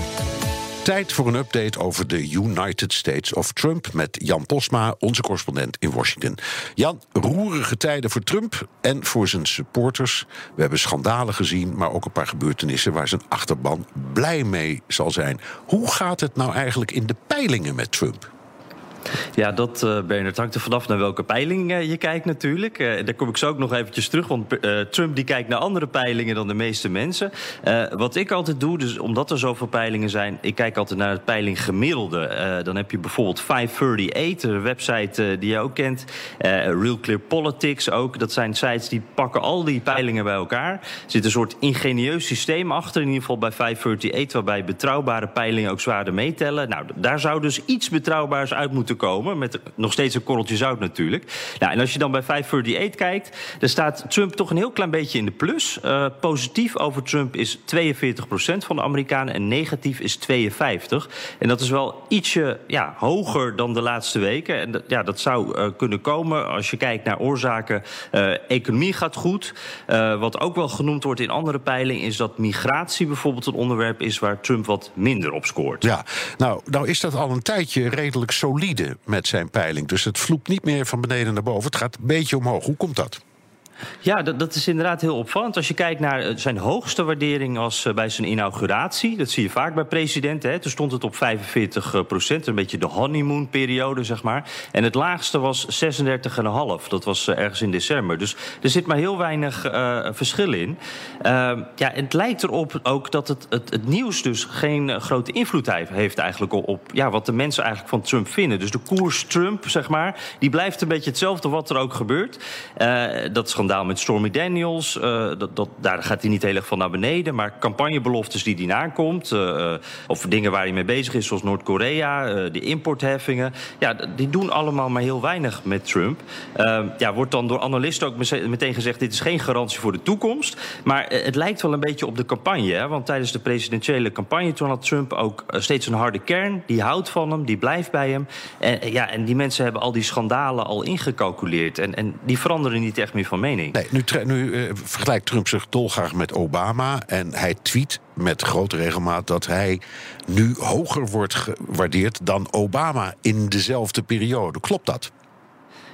Tijd voor een update over de United States of Trump met Jan Posma, onze correspondent in Washington. Jan, roerige tijden voor Trump en voor zijn supporters. We hebben schandalen gezien, maar ook een paar gebeurtenissen waar zijn achterban blij mee zal zijn. Hoe gaat het nou eigenlijk in de peilingen met Trump? Ja, dat, uh, Bernard, hangt er vanaf naar welke peiling uh, je kijkt natuurlijk. Uh, daar kom ik zo ook nog eventjes terug, want Trump die kijkt naar andere peilingen dan de meeste mensen. wat ik altijd doe, dus omdat er zoveel peilingen zijn, ik kijk altijd naar het peiling gemiddelde. dan heb je bijvoorbeeld 538, een website die je ook kent. Real Clear Politics ook, dat zijn sites die pakken al die peilingen bij elkaar. Er zit een soort ingenieus systeem achter, in ieder geval bij 538, waarbij betrouwbare peilingen ook zwaarder meetellen. Nou, daar zou dus iets betrouwbaars uit moeten komen. Met nog steeds een korreltje zout natuurlijk. Nou, en als je dan bij 538 kijkt, dan staat Trump toch een heel klein beetje in de plus. Uh, positief over Trump is 42% van de Amerikanen en negatief is 52. En dat is wel ietsje ja, hoger dan de laatste weken. En ja, dat zou uh, kunnen komen als je kijkt naar oorzaken. Uh, economie gaat goed. wat ook wel genoemd wordt in andere peilingen is dat migratie bijvoorbeeld een onderwerp is waar Trump wat minder op scoort. Ja, nou, nou is dat al een tijdje redelijk solide met zijn peiling. Dus het vloept niet meer van beneden naar boven. Het gaat een beetje omhoog. Hoe komt dat? Ja, dat, dat, is inderdaad heel opvallend. Als je kijkt naar eh, zijn hoogste waardering als uh, bij zijn inauguratie, dat zie je vaak bij presidenten. Hè. Toen stond het op 45 eh, procent, een beetje de honeymoon-periode, zeg maar. En het laagste was 36,5. Dat was uh, ergens in december. Dus er zit maar heel weinig verschil in. Ehm, ja, het lijkt erop ook dat het, het, het nieuws dus geen grote invloed heeft eigenlijk op, ja, wat de mensen eigenlijk van Trump vinden. Dus de koers Trump, zeg maar, die blijft een beetje hetzelfde wat er ook gebeurt. dat is schandaal met Stormy Daniels. Uh, dat, dat, daar gaat hij niet heel erg van naar beneden. Maar campagnebeloftes die hij nakomt. Uh, of dingen waar hij mee bezig is, zoals Noord-Korea. De importheffingen. Ja, die doen allemaal maar heel weinig met Trump. ja, wordt dan door analisten ook meteen gezegd: dit is geen garantie voor de toekomst. Maar het lijkt wel een beetje op de campagne. Hè? Want tijdens de presidentiële campagne toen had Trump ook steeds een harde kern. Die houdt van hem, die blijft bij hem. En, ja, en die mensen hebben al die schandalen al ingecalculeerd. En, en die veranderen niet echt meer van mening. Nee, nu, nu uh, vergelijkt Trump zich dolgraag met Obama. En hij tweet met grote regelmaat dat hij nu hoger wordt gewaardeerd dan Obama in dezelfde periode. Klopt dat?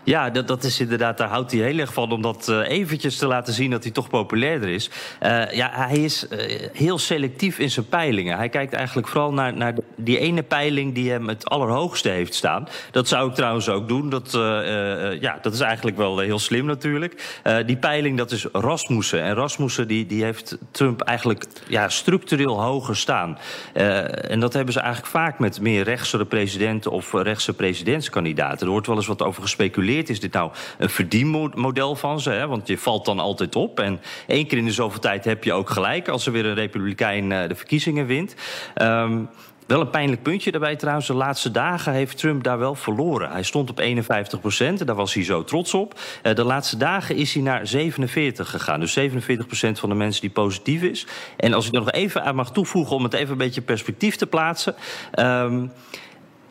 Ja, dat, dat is inderdaad, daar houdt hij heel erg van om dat uh, eventjes te laten zien dat hij toch populairder is. Uh, ja, hij is uh, heel selectief in zijn peilingen. Hij kijkt eigenlijk vooral naar, naar die ene peiling die hem het allerhoogste heeft staan. Dat zou ik trouwens ook doen. Dat, ja, dat is eigenlijk wel heel slim natuurlijk. die peiling, dat is Rasmussen. En Rasmussen die, die heeft Trump eigenlijk ja, structureel hoger staan. en dat hebben ze eigenlijk vaak met meer rechtsere presidenten of rechtse presidentskandidaten. Er wordt wel eens wat over gespeculeerd is dit nou een verdienmodel van ze? Hè? Want je valt dan altijd op. En één keer in de zoveel tijd heb je ook gelijk als er weer een republikein uh, de verkiezingen wint. Um, wel een pijnlijk puntje daarbij trouwens. De laatste dagen heeft Trump daar wel verloren. Hij stond op 51 procent, daar was hij zo trots op. Uh, de laatste dagen is hij naar 47 gegaan. Dus 47 procent van de mensen die positief is. En als ik er nog even aan mag toevoegen om het even een beetje perspectief te plaatsen. Um,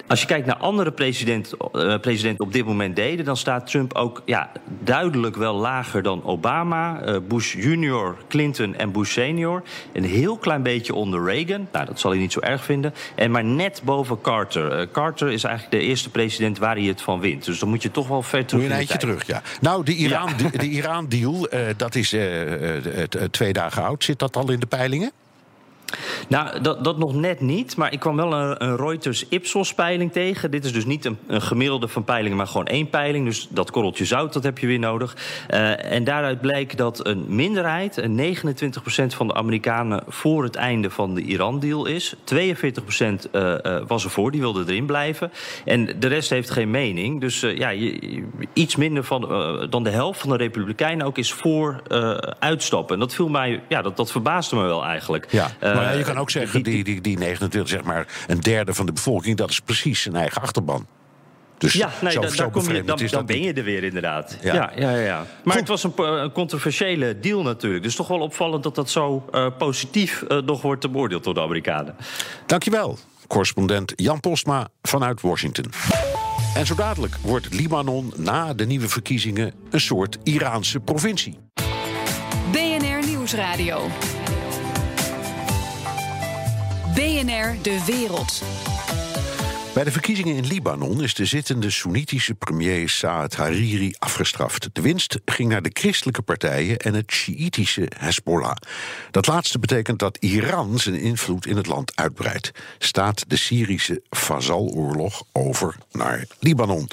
als je kijkt naar andere presidenten uh, president op dit moment deden, dan staat Trump ook ja, duidelijk wel lager dan Obama, uh, Bush junior, Clinton en Bush senior. Een heel klein beetje onder Reagan. Nou, dat zal hij niet zo erg vinden. En maar net boven Carter. Uh, Carter is eigenlijk de eerste president waar hij het van wint. Dus dan moet je toch wel ver terug. Moet je een eindje terug, ja. Nou, de Iran-deal, ja. de, Iran -deal, dat is twee dagen oud. Zit dat al in de peilingen? Nou, dat, dat nog net niet. Maar ik kwam wel een, een Reuters-Ipsos-peiling tegen. Dit is dus niet een, een, gemiddelde van peilingen, maar gewoon één peiling. Dus dat korreltje zout, dat heb je weer nodig. Uh, en daaruit blijkt dat een minderheid, een 29% van de Amerikanen... voor het einde van de Iran-deal is. 42% uh, uh, was ervoor, die wilde erin blijven. En de rest heeft geen mening. Dus uh, ja, je, iets minder van, dan de helft van de Republikeinen ook is voor uitstappen. En dat viel mij, ja, dat, dat verbaasde me wel eigenlijk. Ja, maar ja, je kan ook zeggen, die, die, die 29, zeg maar, een derde van de bevolking, dat is precies zijn eigen achterban. Dus ja, nee, zo, da, zo daar kom je, dan, dan ben je er weer inderdaad. Ja, ja, ja. ja. Maar Goed. het was een, een, controversiële deal natuurlijk. Dus toch wel opvallend dat dat zo uh, positief uh, nog wordt beoordeeld door de Amerikanen. Dankjewel, correspondent Jan Postma vanuit Washington. En zo dadelijk wordt Libanon na de nieuwe verkiezingen een soort Iraanse provincie. BNR Nieuwsradio. BNR De Wereld. Bij de verkiezingen in Libanon is de zittende Soenitische premier Saad Hariri afgestraft. De winst ging naar de christelijke partijen en het Sjiitische Hezbollah. Dat laatste betekent dat Iran zijn invloed in het land uitbreidt. Staat de Syrische Fazal-oorlog over naar Libanon.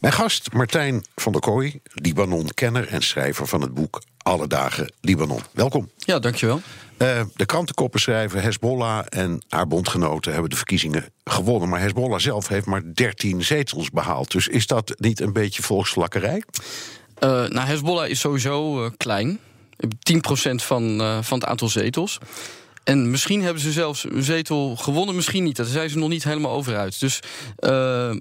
Mijn gast Martijn van der Kooi, Libanon-kenner en schrijver van het boek Alle Dagen Libanon. Welkom. Ja, dankjewel. Uh, de krantenkoppen schrijven: Hezbollah en haar bondgenoten hebben de verkiezingen gewonnen. Maar Hezbollah zelf heeft maar 13 zetels behaald. Dus is dat niet een beetje volksvlakkerij? Uh, nou, Hezbollah is sowieso uh, klein. 10% van, van het aantal zetels. En misschien hebben ze zelfs een zetel gewonnen, misschien niet. Daar zijn ze nog niet helemaal over uit. Dus, uh,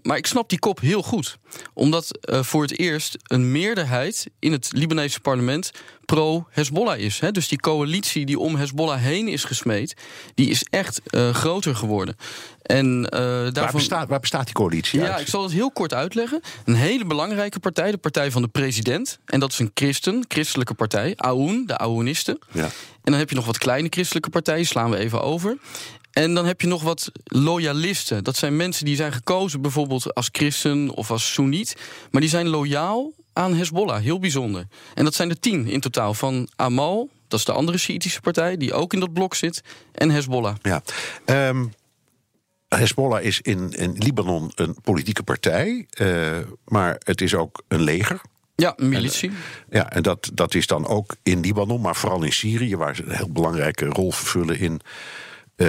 maar ik snap die kop heel goed. Omdat uh, voor het eerst een meerderheid in het Libanese parlement pro-Hezbollah is. Hè? Dus die coalitie die om Hezbollah heen is gesmeed, die is echt uh, groter geworden. En, daarvan... waar, bestaat, waar bestaat die coalitie Ja, ik zal het heel kort uitleggen. Een hele belangrijke partij, de partij van de president. En dat is een christen, christelijke partij. Aoun, de Aounisten. Ja. En dan heb je nog wat kleine christelijke partijen, slaan we even over. En dan heb je nog wat loyalisten. Dat zijn mensen die zijn gekozen bijvoorbeeld als christen of als soeniet. Maar die zijn loyaal aan Hezbollah. Heel bijzonder. En dat zijn er tien in totaal. Van Amal, dat is de andere Sjiitische partij, die ook in dat blok zit. En Hezbollah. Ja. Um, Hezbollah is in, Libanon een politieke partij. Uh, maar het is ook een leger. Ja, militie. Ja, en dat, dat is dan ook in Libanon, maar vooral in Syrië, waar ze een heel belangrijke rol vervullen in uh,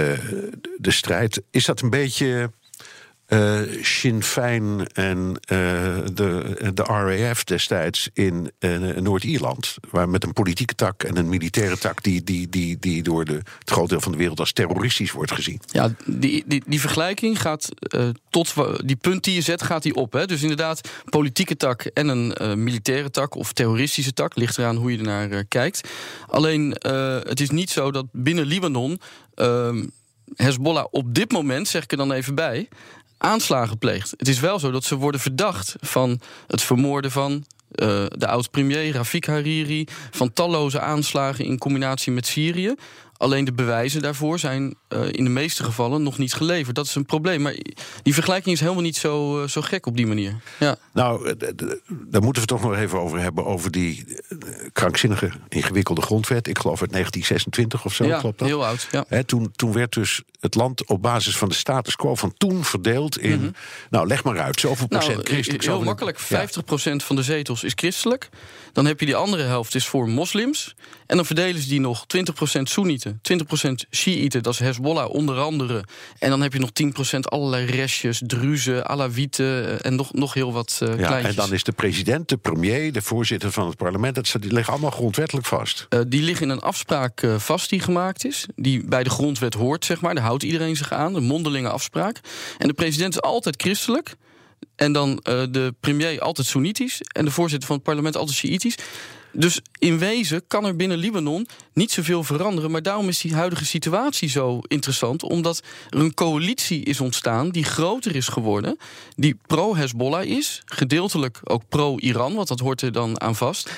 de strijd. Is dat een beetje Sinn Féin en uh, de, de RAF destijds in uh, Noord-Ierland. Waar met een politieke tak en een militaire tak die, die, die, die door de, het groot deel van de wereld als terroristisch wordt gezien. Ja, die, die, die vergelijking gaat tot die punt die je zet, gaat die op. Hè? Dus inderdaad, politieke tak en een militaire tak of terroristische tak, ligt eraan hoe je ernaar kijkt. Alleen het is niet zo dat binnen Libanon. Hezbollah op dit moment, zeg ik er dan even bij, aanslagen pleegt. Het is wel zo dat ze worden verdacht van het vermoorden van uh, de oud-premier Rafik Hariri, van talloze aanslagen in combinatie met Syrië. Alleen de bewijzen daarvoor zijn uh, in de meeste gevallen nog niet geleverd. Dat is een probleem. Maar die vergelijking is helemaal niet zo, uh, zo gek op die manier. Ja. Nou, daar moeten we het toch nog even over hebben. Over die krankzinnige, ingewikkelde grondwet. Ik geloof uit 1926 of zo, ja, klopt dat? heel oud. Ja. He, toen, toen werd dus het land op basis van de status quo van toen verdeeld in... Mm -hmm. Nou, leg maar uit. Zoveel procent nou, christelijk. Heel makkelijk. 50% ja. van de zetels is christelijk. Dan heb je die andere helft is voor moslims. En dan verdelen ze die nog 20% soenieten, 20% shiiten, dat is Hezbollah onder andere. En dan heb je nog 10% allerlei restjes, druzen, alawieten en nog, nog heel wat uh, ja, kleintjes. En dan is de president, de premier, de voorzitter van het parlement... Dat, die liggen allemaal grondwettelijk vast. Uh, die liggen in een afspraak uh, vast die gemaakt is. Die bij de grondwet hoort, zeg maar. Daar houdt iedereen zich aan, een mondelinge afspraak. En de president is altijd christelijk... En dan uh, de premier altijd Soenitisch. En de voorzitter van het parlement altijd Shiïtisch. Dus in wezen kan er binnen Libanon niet zoveel veranderen. Maar daarom is die huidige situatie zo interessant. Omdat er een coalitie is ontstaan die groter is geworden. Die pro-Hezbollah is. Gedeeltelijk ook pro-Iran, want dat hoort er dan aan vast.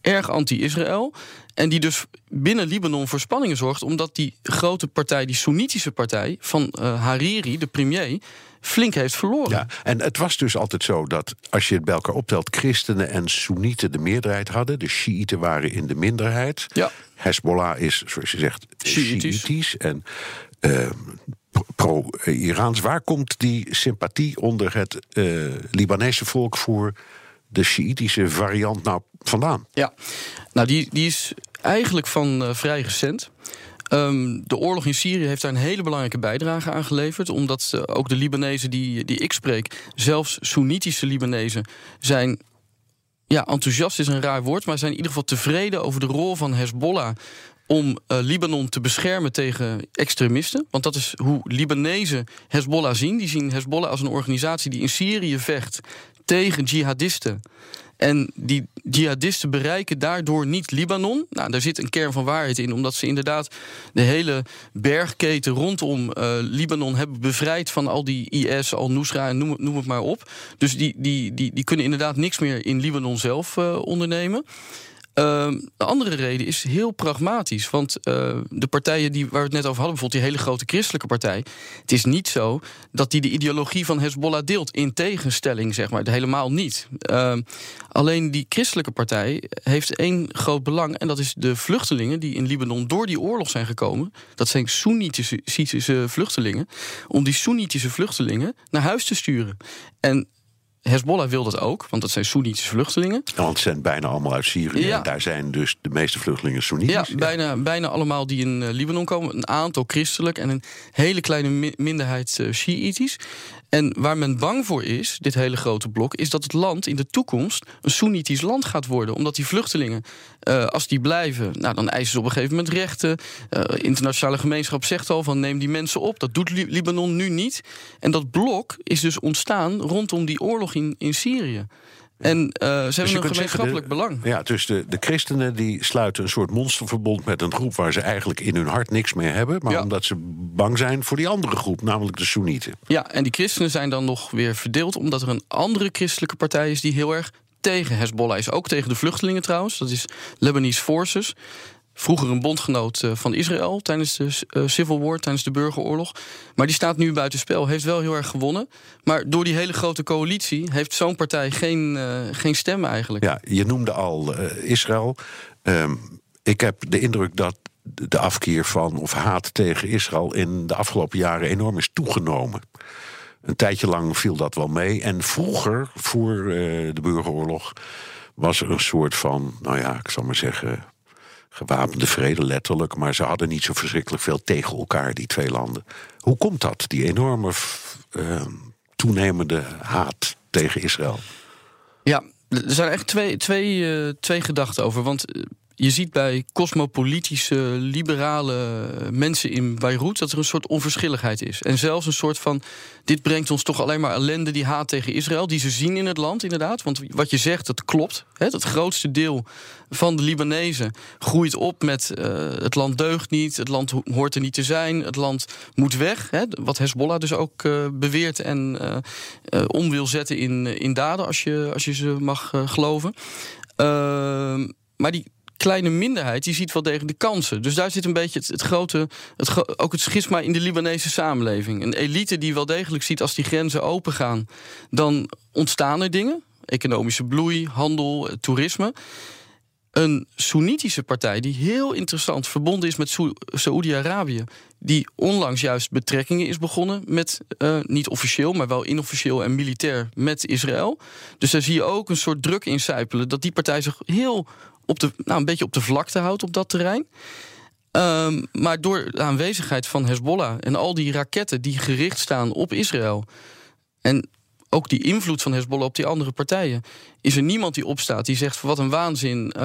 Erg anti-Israël. En die dus binnen Libanon voor spanningen zorgt. Omdat die grote partij, die Soenitische partij van uh, Hariri, de premier flink heeft verloren. Ja, en het was dus altijd zo dat als je het bij elkaar optelt, christenen en Soenieten de meerderheid hadden. De Shiiten waren in de minderheid. Ja. Hezbollah is, zoals je zegt. Shiïtisch en uh, pro-Iraans. Waar komt die sympathie onder het uh, Libanese volk voor de Shiïtische variant nou vandaan? Ja, nou die, die is eigenlijk van uh, vrij recent. Um, de oorlog in Syrië heeft daar een hele belangrijke bijdrage aan geleverd. Omdat ook de Libanezen die, die ik spreek, zelfs Soenitische Libanezen, zijn. Ja, enthousiast is een raar woord, maar zijn in ieder geval tevreden over de rol van Hezbollah om uh, Libanon te beschermen tegen extremisten. Want dat is hoe Libanezen Hezbollah zien. Die zien Hezbollah als een organisatie die in Syrië vecht tegen jihadisten. En die jihadisten bereiken daardoor niet Libanon. Nou, daar zit een kern van waarheid in, omdat ze inderdaad de hele bergketen rondom uh, Libanon hebben bevrijd van al die IS, al-Nusra en noem, het maar op. Dus die, die, die, die kunnen inderdaad niks meer in Libanon zelf uh, ondernemen. Uh, de andere reden is heel pragmatisch. Want uh, de partijen die, waar we het net over hadden, bijvoorbeeld die hele grote christelijke partij. Het is niet zo dat die de ideologie van Hezbollah deelt. In tegenstelling, zeg maar. Helemaal niet. Uh, alleen die christelijke partij heeft één groot belang. En dat is de vluchtelingen die in Libanon door die oorlog zijn gekomen. Dat zijn Soenitische vluchtelingen. Om die Soenitische vluchtelingen naar huis te sturen. En Hezbollah wil dat ook, want dat zijn Soenitische vluchtelingen. Want ze zijn bijna allemaal uit Syrië. Ja. En daar zijn dus de meeste vluchtelingen Soenitisch. Ja, bijna, bijna allemaal die in eh, Libanon komen. Een aantal christelijk en een hele kleine mi- minderheid uh, Shiïtisch. En waar men bang voor is, dit hele grote blok, is dat het land in de toekomst een Soenitisch land gaat worden. Omdat die vluchtelingen, uh, als die blijven, nou, dan eisen ze op een gegeven moment rechten. Uh, internationale gemeenschap zegt al van neem die mensen op. Dat doet Li Libanon nu niet. En dat blok is dus ontstaan rondom die oorlog in, in Syrië. En uh, ze dus hebben een gemeenschappelijk de, belang. Ja, dus de, de christenen die sluiten een soort monsterverbond met een groep waar ze eigenlijk in hun hart niks meer hebben. Maar Ja. omdat ze bang zijn voor die andere groep, namelijk de Soenieten. Ja, en die christenen zijn dan nog weer verdeeld... omdat er een andere christelijke partij is die heel erg tegen Hezbollah is. Ook tegen de vluchtelingen trouwens. Dat is Lebanese Forces. Vroeger een bondgenoot eh, van Israël tijdens de eh, Civil War, tijdens de burgeroorlog. Maar die staat nu buitenspel. Heeft wel heel erg gewonnen. Maar door die hele grote coalitie heeft zo'n partij geen, uh, geen stem eigenlijk. Ja, je noemde al Israël. Um, ik heb de indruk dat de afkeer van of haat tegen Israël in de afgelopen jaren enorm is toegenomen. Een tijdje lang viel dat wel mee. En vroeger, voor de burgeroorlog, was er een soort van, nou ja, ik zal maar zeggen, gewapende vrede letterlijk. Maar ze hadden niet zo verschrikkelijk veel tegen elkaar, die twee landen. Hoe komt dat, die enorme uh, toenemende haat tegen Israël? Ja, er zijn echt twee, twee, uh, twee gedachten over. Want uh, je ziet bij cosmopolitische, liberale mensen in Beirut dat er een soort onverschilligheid is. En zelfs een soort van: dit brengt ons toch alleen maar ellende, die haat tegen Israël, die ze zien in het land, inderdaad. Want wat je zegt, dat klopt. Het grootste deel van de Libanezen groeit op met: uh, het land deugt niet, het land hoort er niet te zijn, het land moet weg. Hè, wat Hezbollah dus ook uh, beweert en uh, om wil zetten in, in daden, als je, als je ze mag geloven. Ehm, maar die kleine minderheid die ziet wel degelijk de kansen. Dus daar zit een beetje het, grote, het, ook het schisma in de Libanese samenleving. Een elite die wel degelijk ziet als die grenzen open gaan, dan ontstaan er dingen. Economische bloei, handel, toerisme. Een Soenitische partij die heel interessant verbonden is met Saoedi-Arabië. Die onlangs juist betrekkingen is begonnen met, uh, niet officieel, maar wel inofficieel en militair met Israël. Dus daar zie je ook een soort druk incijpelen dat die partij zich heel op de, nou, een beetje op de vlakte houdt op dat terrein. Um, maar door de aanwezigheid van Hezbollah en al die raketten die gericht staan op Israël. En ook die invloed van Hezbollah op die andere partijen. Is er niemand die opstaat die zegt: wat een waanzin. Uh,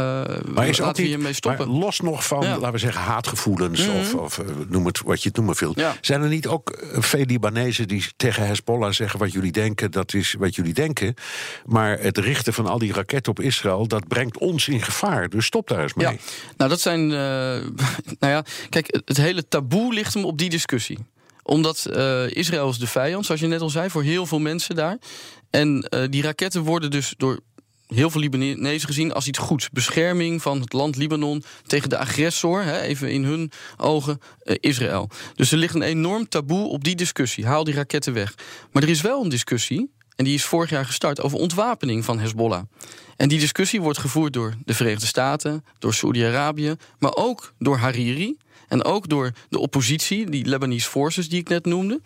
maar is laten we hiermee stoppen. Maar los nog van, ja. laten we zeggen, haatgevoelens mm -hmm. of, of uh, noem het wat je het noemen wilt. Ja. Zijn er niet ook uh, veel Libanezen die tegen Hezbollah zeggen: wat jullie denken, dat is wat jullie denken. Maar het richten van al die raketten op Israël, dat brengt ons in gevaar. Dus stop daar eens mee. Ja. Nou, dat zijn. nou ja, kijk, het hele taboe ligt hem op die discussie omdat uh, Israël is de vijand, zoals je net al zei, voor heel veel mensen daar. En uh, die raketten worden dus door heel veel Libanezen gezien als iets goeds. Bescherming van het land Libanon tegen de agressor, hè, even in hun ogen, uh, Israël. Dus er ligt een enorm taboe op die discussie. Haal die raketten weg. Maar er is wel een discussie, en die is vorig jaar gestart, over ontwapening van Hezbollah. En die discussie wordt gevoerd door de Verenigde Staten, door Saoedi-Arabië, maar ook door Hariri. En ook door de oppositie, die Lebanese Forces die ik net noemde.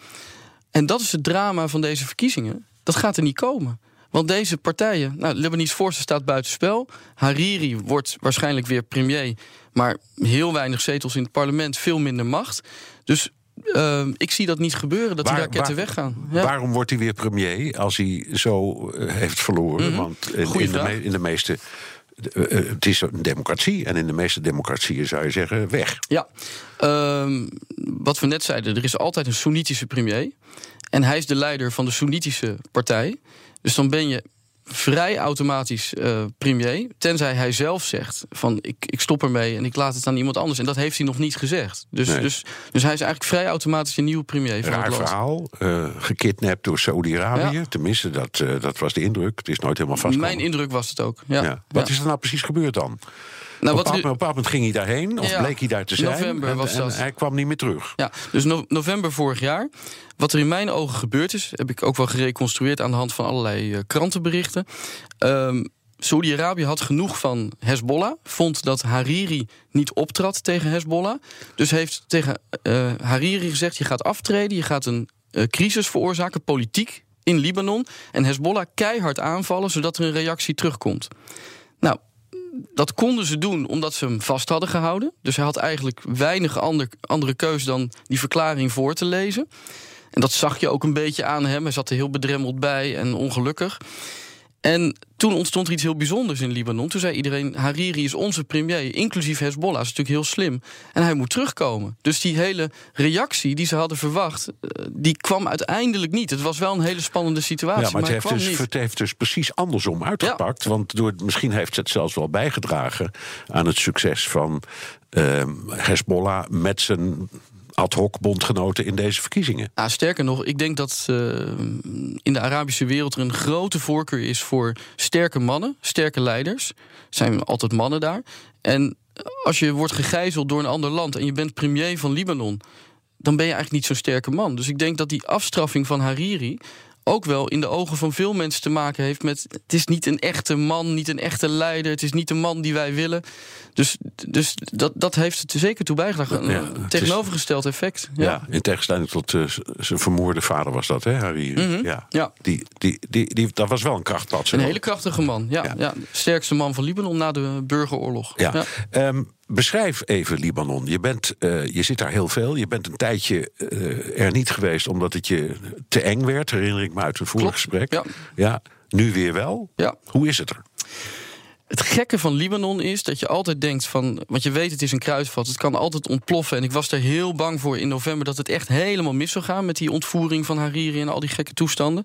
En dat is het drama van deze verkiezingen. Dat gaat er niet komen. Want deze partijen, nou, Lebanese Forces staat buitenspel. Hariri wordt waarschijnlijk weer premier. Maar heel weinig zetels in het parlement, veel minder macht. Dus uh, ik zie dat niet gebeuren, dat waar, die raketten waar, weggaan. Ja. Waarom wordt hij weer premier als hij zo uh, heeft verloren? Mm -hmm. Want in, in, de me, in de meeste uh, het is een democratie en in de meeste democratieën zou je zeggen weg. Ja, uh, wat we net zeiden, er is altijd een Soenitische premier. En hij is de leider van de Soenitische partij. Dus dan ben je vrij automatisch uh, premier. Tenzij hij zelf zegt van ik, ik stop ermee en ik laat het aan iemand anders. En dat heeft hij nog niet gezegd. Dus, nee. dus, dus hij is eigenlijk vrij automatisch een nieuwe premier van Raar het land. verhaal. Uh, gekidnapt door Saudi-Arabië. Ja. Tenminste, dat, uh, dat was de indruk. Het is nooit helemaal vast. Mijn indruk was het ook. Ja. ja. Wat is er nou precies gebeurd dan? Nou, op, een bepaald moment ging hij daarheen, of ja, bleek hij daar te zijn. November en, was dat. En hij kwam niet meer terug. Ja, dus no november vorig jaar. Wat er in mijn ogen gebeurd is, heb ik ook wel gereconstrueerd aan de hand van allerlei uh, krantenberichten. Um, Saudi-Arabië had genoeg van Hezbollah. Vond dat Hariri niet optrad tegen Hezbollah. Dus heeft tegen uh, Hariri gezegd: je gaat aftreden, je gaat een uh, crisis veroorzaken, politiek in Libanon en Hezbollah keihard aanvallen, zodat er een reactie terugkomt. Nou, dat konden ze doen omdat ze hem vast hadden gehouden. Dus hij had eigenlijk weinig ander, andere keus dan die verklaring voor te lezen. En dat zag je ook een beetje aan hem. Hij zat er heel bedremmeld bij en ongelukkig. En toen ontstond er iets heel bijzonders in Libanon. Toen zei iedereen: Hariri is onze premier, inclusief Hezbollah. Is natuurlijk heel slim. En hij moet terugkomen. Dus die hele reactie die ze hadden verwacht, eh, die kwam uiteindelijk niet. Het was wel een hele spannende situatie. Ja, maar, het, hij heeft kwam dus, niet. het heeft dus precies andersom uitgepakt. Want door, misschien heeft het zelfs wel bijgedragen aan het succes van ehm Hezbollah met zijn ad hoc bondgenoten in deze verkiezingen. Ah, sterker nog, ik denk dat eh, in de Arabische wereld er een grote voorkeur is voor sterke mannen, sterke leiders. Er zijn altijd mannen daar. En als je wordt gegijzeld door een ander land en je bent premier van Libanon, dan ben je eigenlijk niet zo'n sterke man. Dus ik denk dat die afstraffing van Hariri ook wel in de ogen van veel mensen te maken heeft met... het is niet een echte man, niet een echte leider... het is niet de man die wij willen. Dus, dus dat, dat heeft er zeker toe bijgedragen. Ja, Een het is- tegenovergesteld effect. Ja. Ja. in tegenstelling tot eh, zijn vermoorde vader was dat, hè, Harry? Mhm. Ja. Ja. Die, die, die, die, dat was wel een krachtpad. Een hele krachtige man. Ja, Ja. sterkste man van Libanon na de burgeroorlog. Ja. Ehm, beschrijf even Libanon. Je, bent, eh, je zit daar heel veel. Je bent een tijdje eh, er niet geweest omdat het je te eng werd. Herinner ik me uit een vorig gesprek. ja. ja. Nu weer wel. Ja. Hoe is het er? Het gekke van Libanon is dat je altijd denkt van... want je weet het is een kruisvat, het kan altijd ontploffen. En ik was er heel bang voor in november dat het echt helemaal mis zou gaan... met die ontvoering van Hariri en al die gekke toestanden.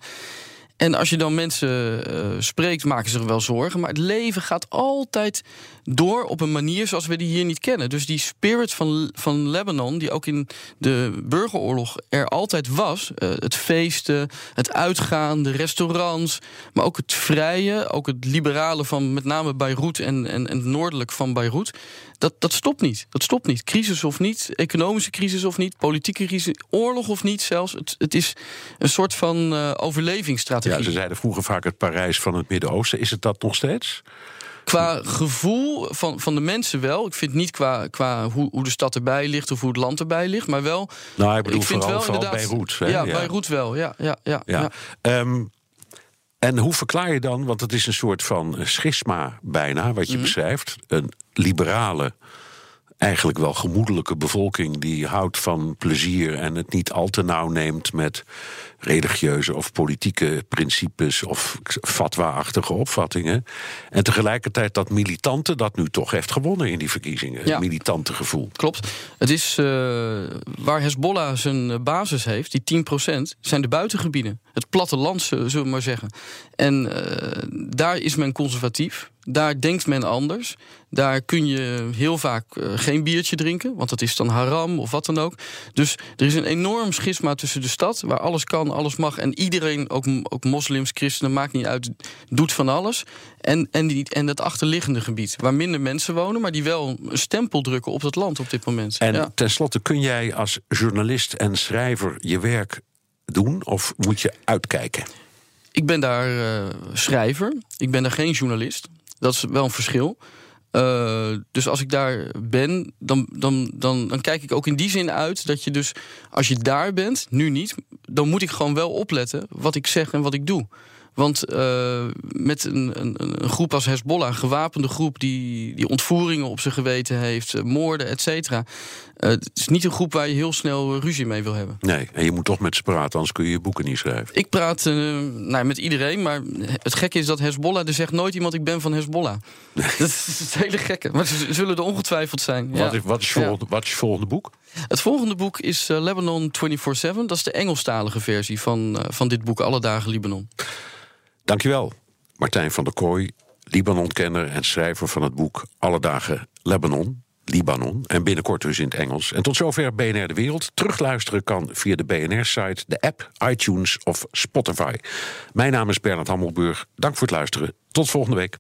En als je dan mensen eh, spreekt, maken ze zich wel zorgen. Maar het leven gaat altijd door op een manier zoals we die hier niet kennen. Dus die spirit van, van Lebanon, die ook in de burgeroorlog er altijd was. eh, het feesten, het uitgaan, de restaurants. Maar ook het vrije, ook het liberale van met name Beirut en, en, en het noordelijk van Beirut. Dat, dat stopt niet. Dat stopt niet. Crisis of niet, economische crisis of niet, politieke crisis, oorlog of niet zelfs. Het, het is een soort van eh, overlevingsstrategie. Ja, ze zeiden vroeger vaak het Parijs van het Midden-Oosten. Is het dat nog steeds? Qua gevoel van, van de mensen wel. Ik vind niet qua, qua hoe, hoe de stad erbij ligt of hoe het land erbij ligt, maar wel. Nou, ik bedoel ik vind vooral, wel vooral inderdaad. Beirut. Hè? Ja, Beirut wel. Ja, ja, ja, Ja. ja. Ehm, en hoe verklaar je dan, want het is een soort van schisma bijna, wat je Mhm. beschrijft. Een liberale, eigenlijk wel gemoedelijke bevolking die houdt van plezier en het niet al te nauw neemt met religieuze of politieke principes of fatwa-achtige opvattingen. En tegelijkertijd dat militante dat nu toch heeft gewonnen in die verkiezingen. Ja. Het militante gevoel. Klopt. Het is eh, waar Hezbollah zijn eh, basis heeft, die 10%, zijn de buitengebieden. Het platteland, zullen we maar zeggen. En eh, daar is men conservatief. Daar denkt men anders. Daar kun je heel vaak eh, geen biertje drinken, want dat is dan haram of wat dan ook. Dus er is een enorm schisma tussen de stad, waar alles kan, alles mag. En iedereen, ook, ook moslims, christenen, maakt niet uit, doet van alles. En, en, die, en het achterliggende gebied, waar minder mensen wonen, maar die wel een stempel drukken op het land op dit moment. En ja. tenslotte, kun jij als journalist en schrijver je werk doen of moet je uitkijken? Ik ben daar eh, schrijver, ik ben daar geen journalist. Dat is wel een verschil. Eh, dus als ik daar ben, dan, dan, dan, dan kijk ik ook in die zin uit dat je dus, als je daar bent, nu niet, dan moet ik gewoon wel opletten wat ik zeg en wat ik doe. Want eh, met een, een, een groep als Hezbollah, een gewapende groep die, die ontvoeringen op zijn geweten heeft, eh, moorden, et cetera. eh, het is niet een groep waar je heel snel ruzie mee wil hebben. Nee, en je moet toch met ze praten, anders kun je je boeken niet schrijven. Ik praat nou, met iedereen, maar het gekke is dat Hezbollah... er zegt nooit iemand ik ben van Hezbollah. Dat is het hele gekke. Maar ze zullen er ongetwijfeld zijn. ja. Wat, is, wat, is Ja. volgende, wat is je volgende boek? Het volgende boek is Lebanon 24-7. Dat is de Engelstalige versie van, van dit boek, Alle Dagen Libanon. Dankjewel, Martijn van der Kooi, Libanon-kenner en schrijver van het boek Alle Dagen Lebanon. Libanon. En binnenkort dus in het Engels. En tot zover BNR De Wereld. Terugluisteren kan via de BNR-site, de app, iTunes of Spotify. Mijn naam is Bernard Hammelburg. Dank voor het luisteren. Tot volgende week.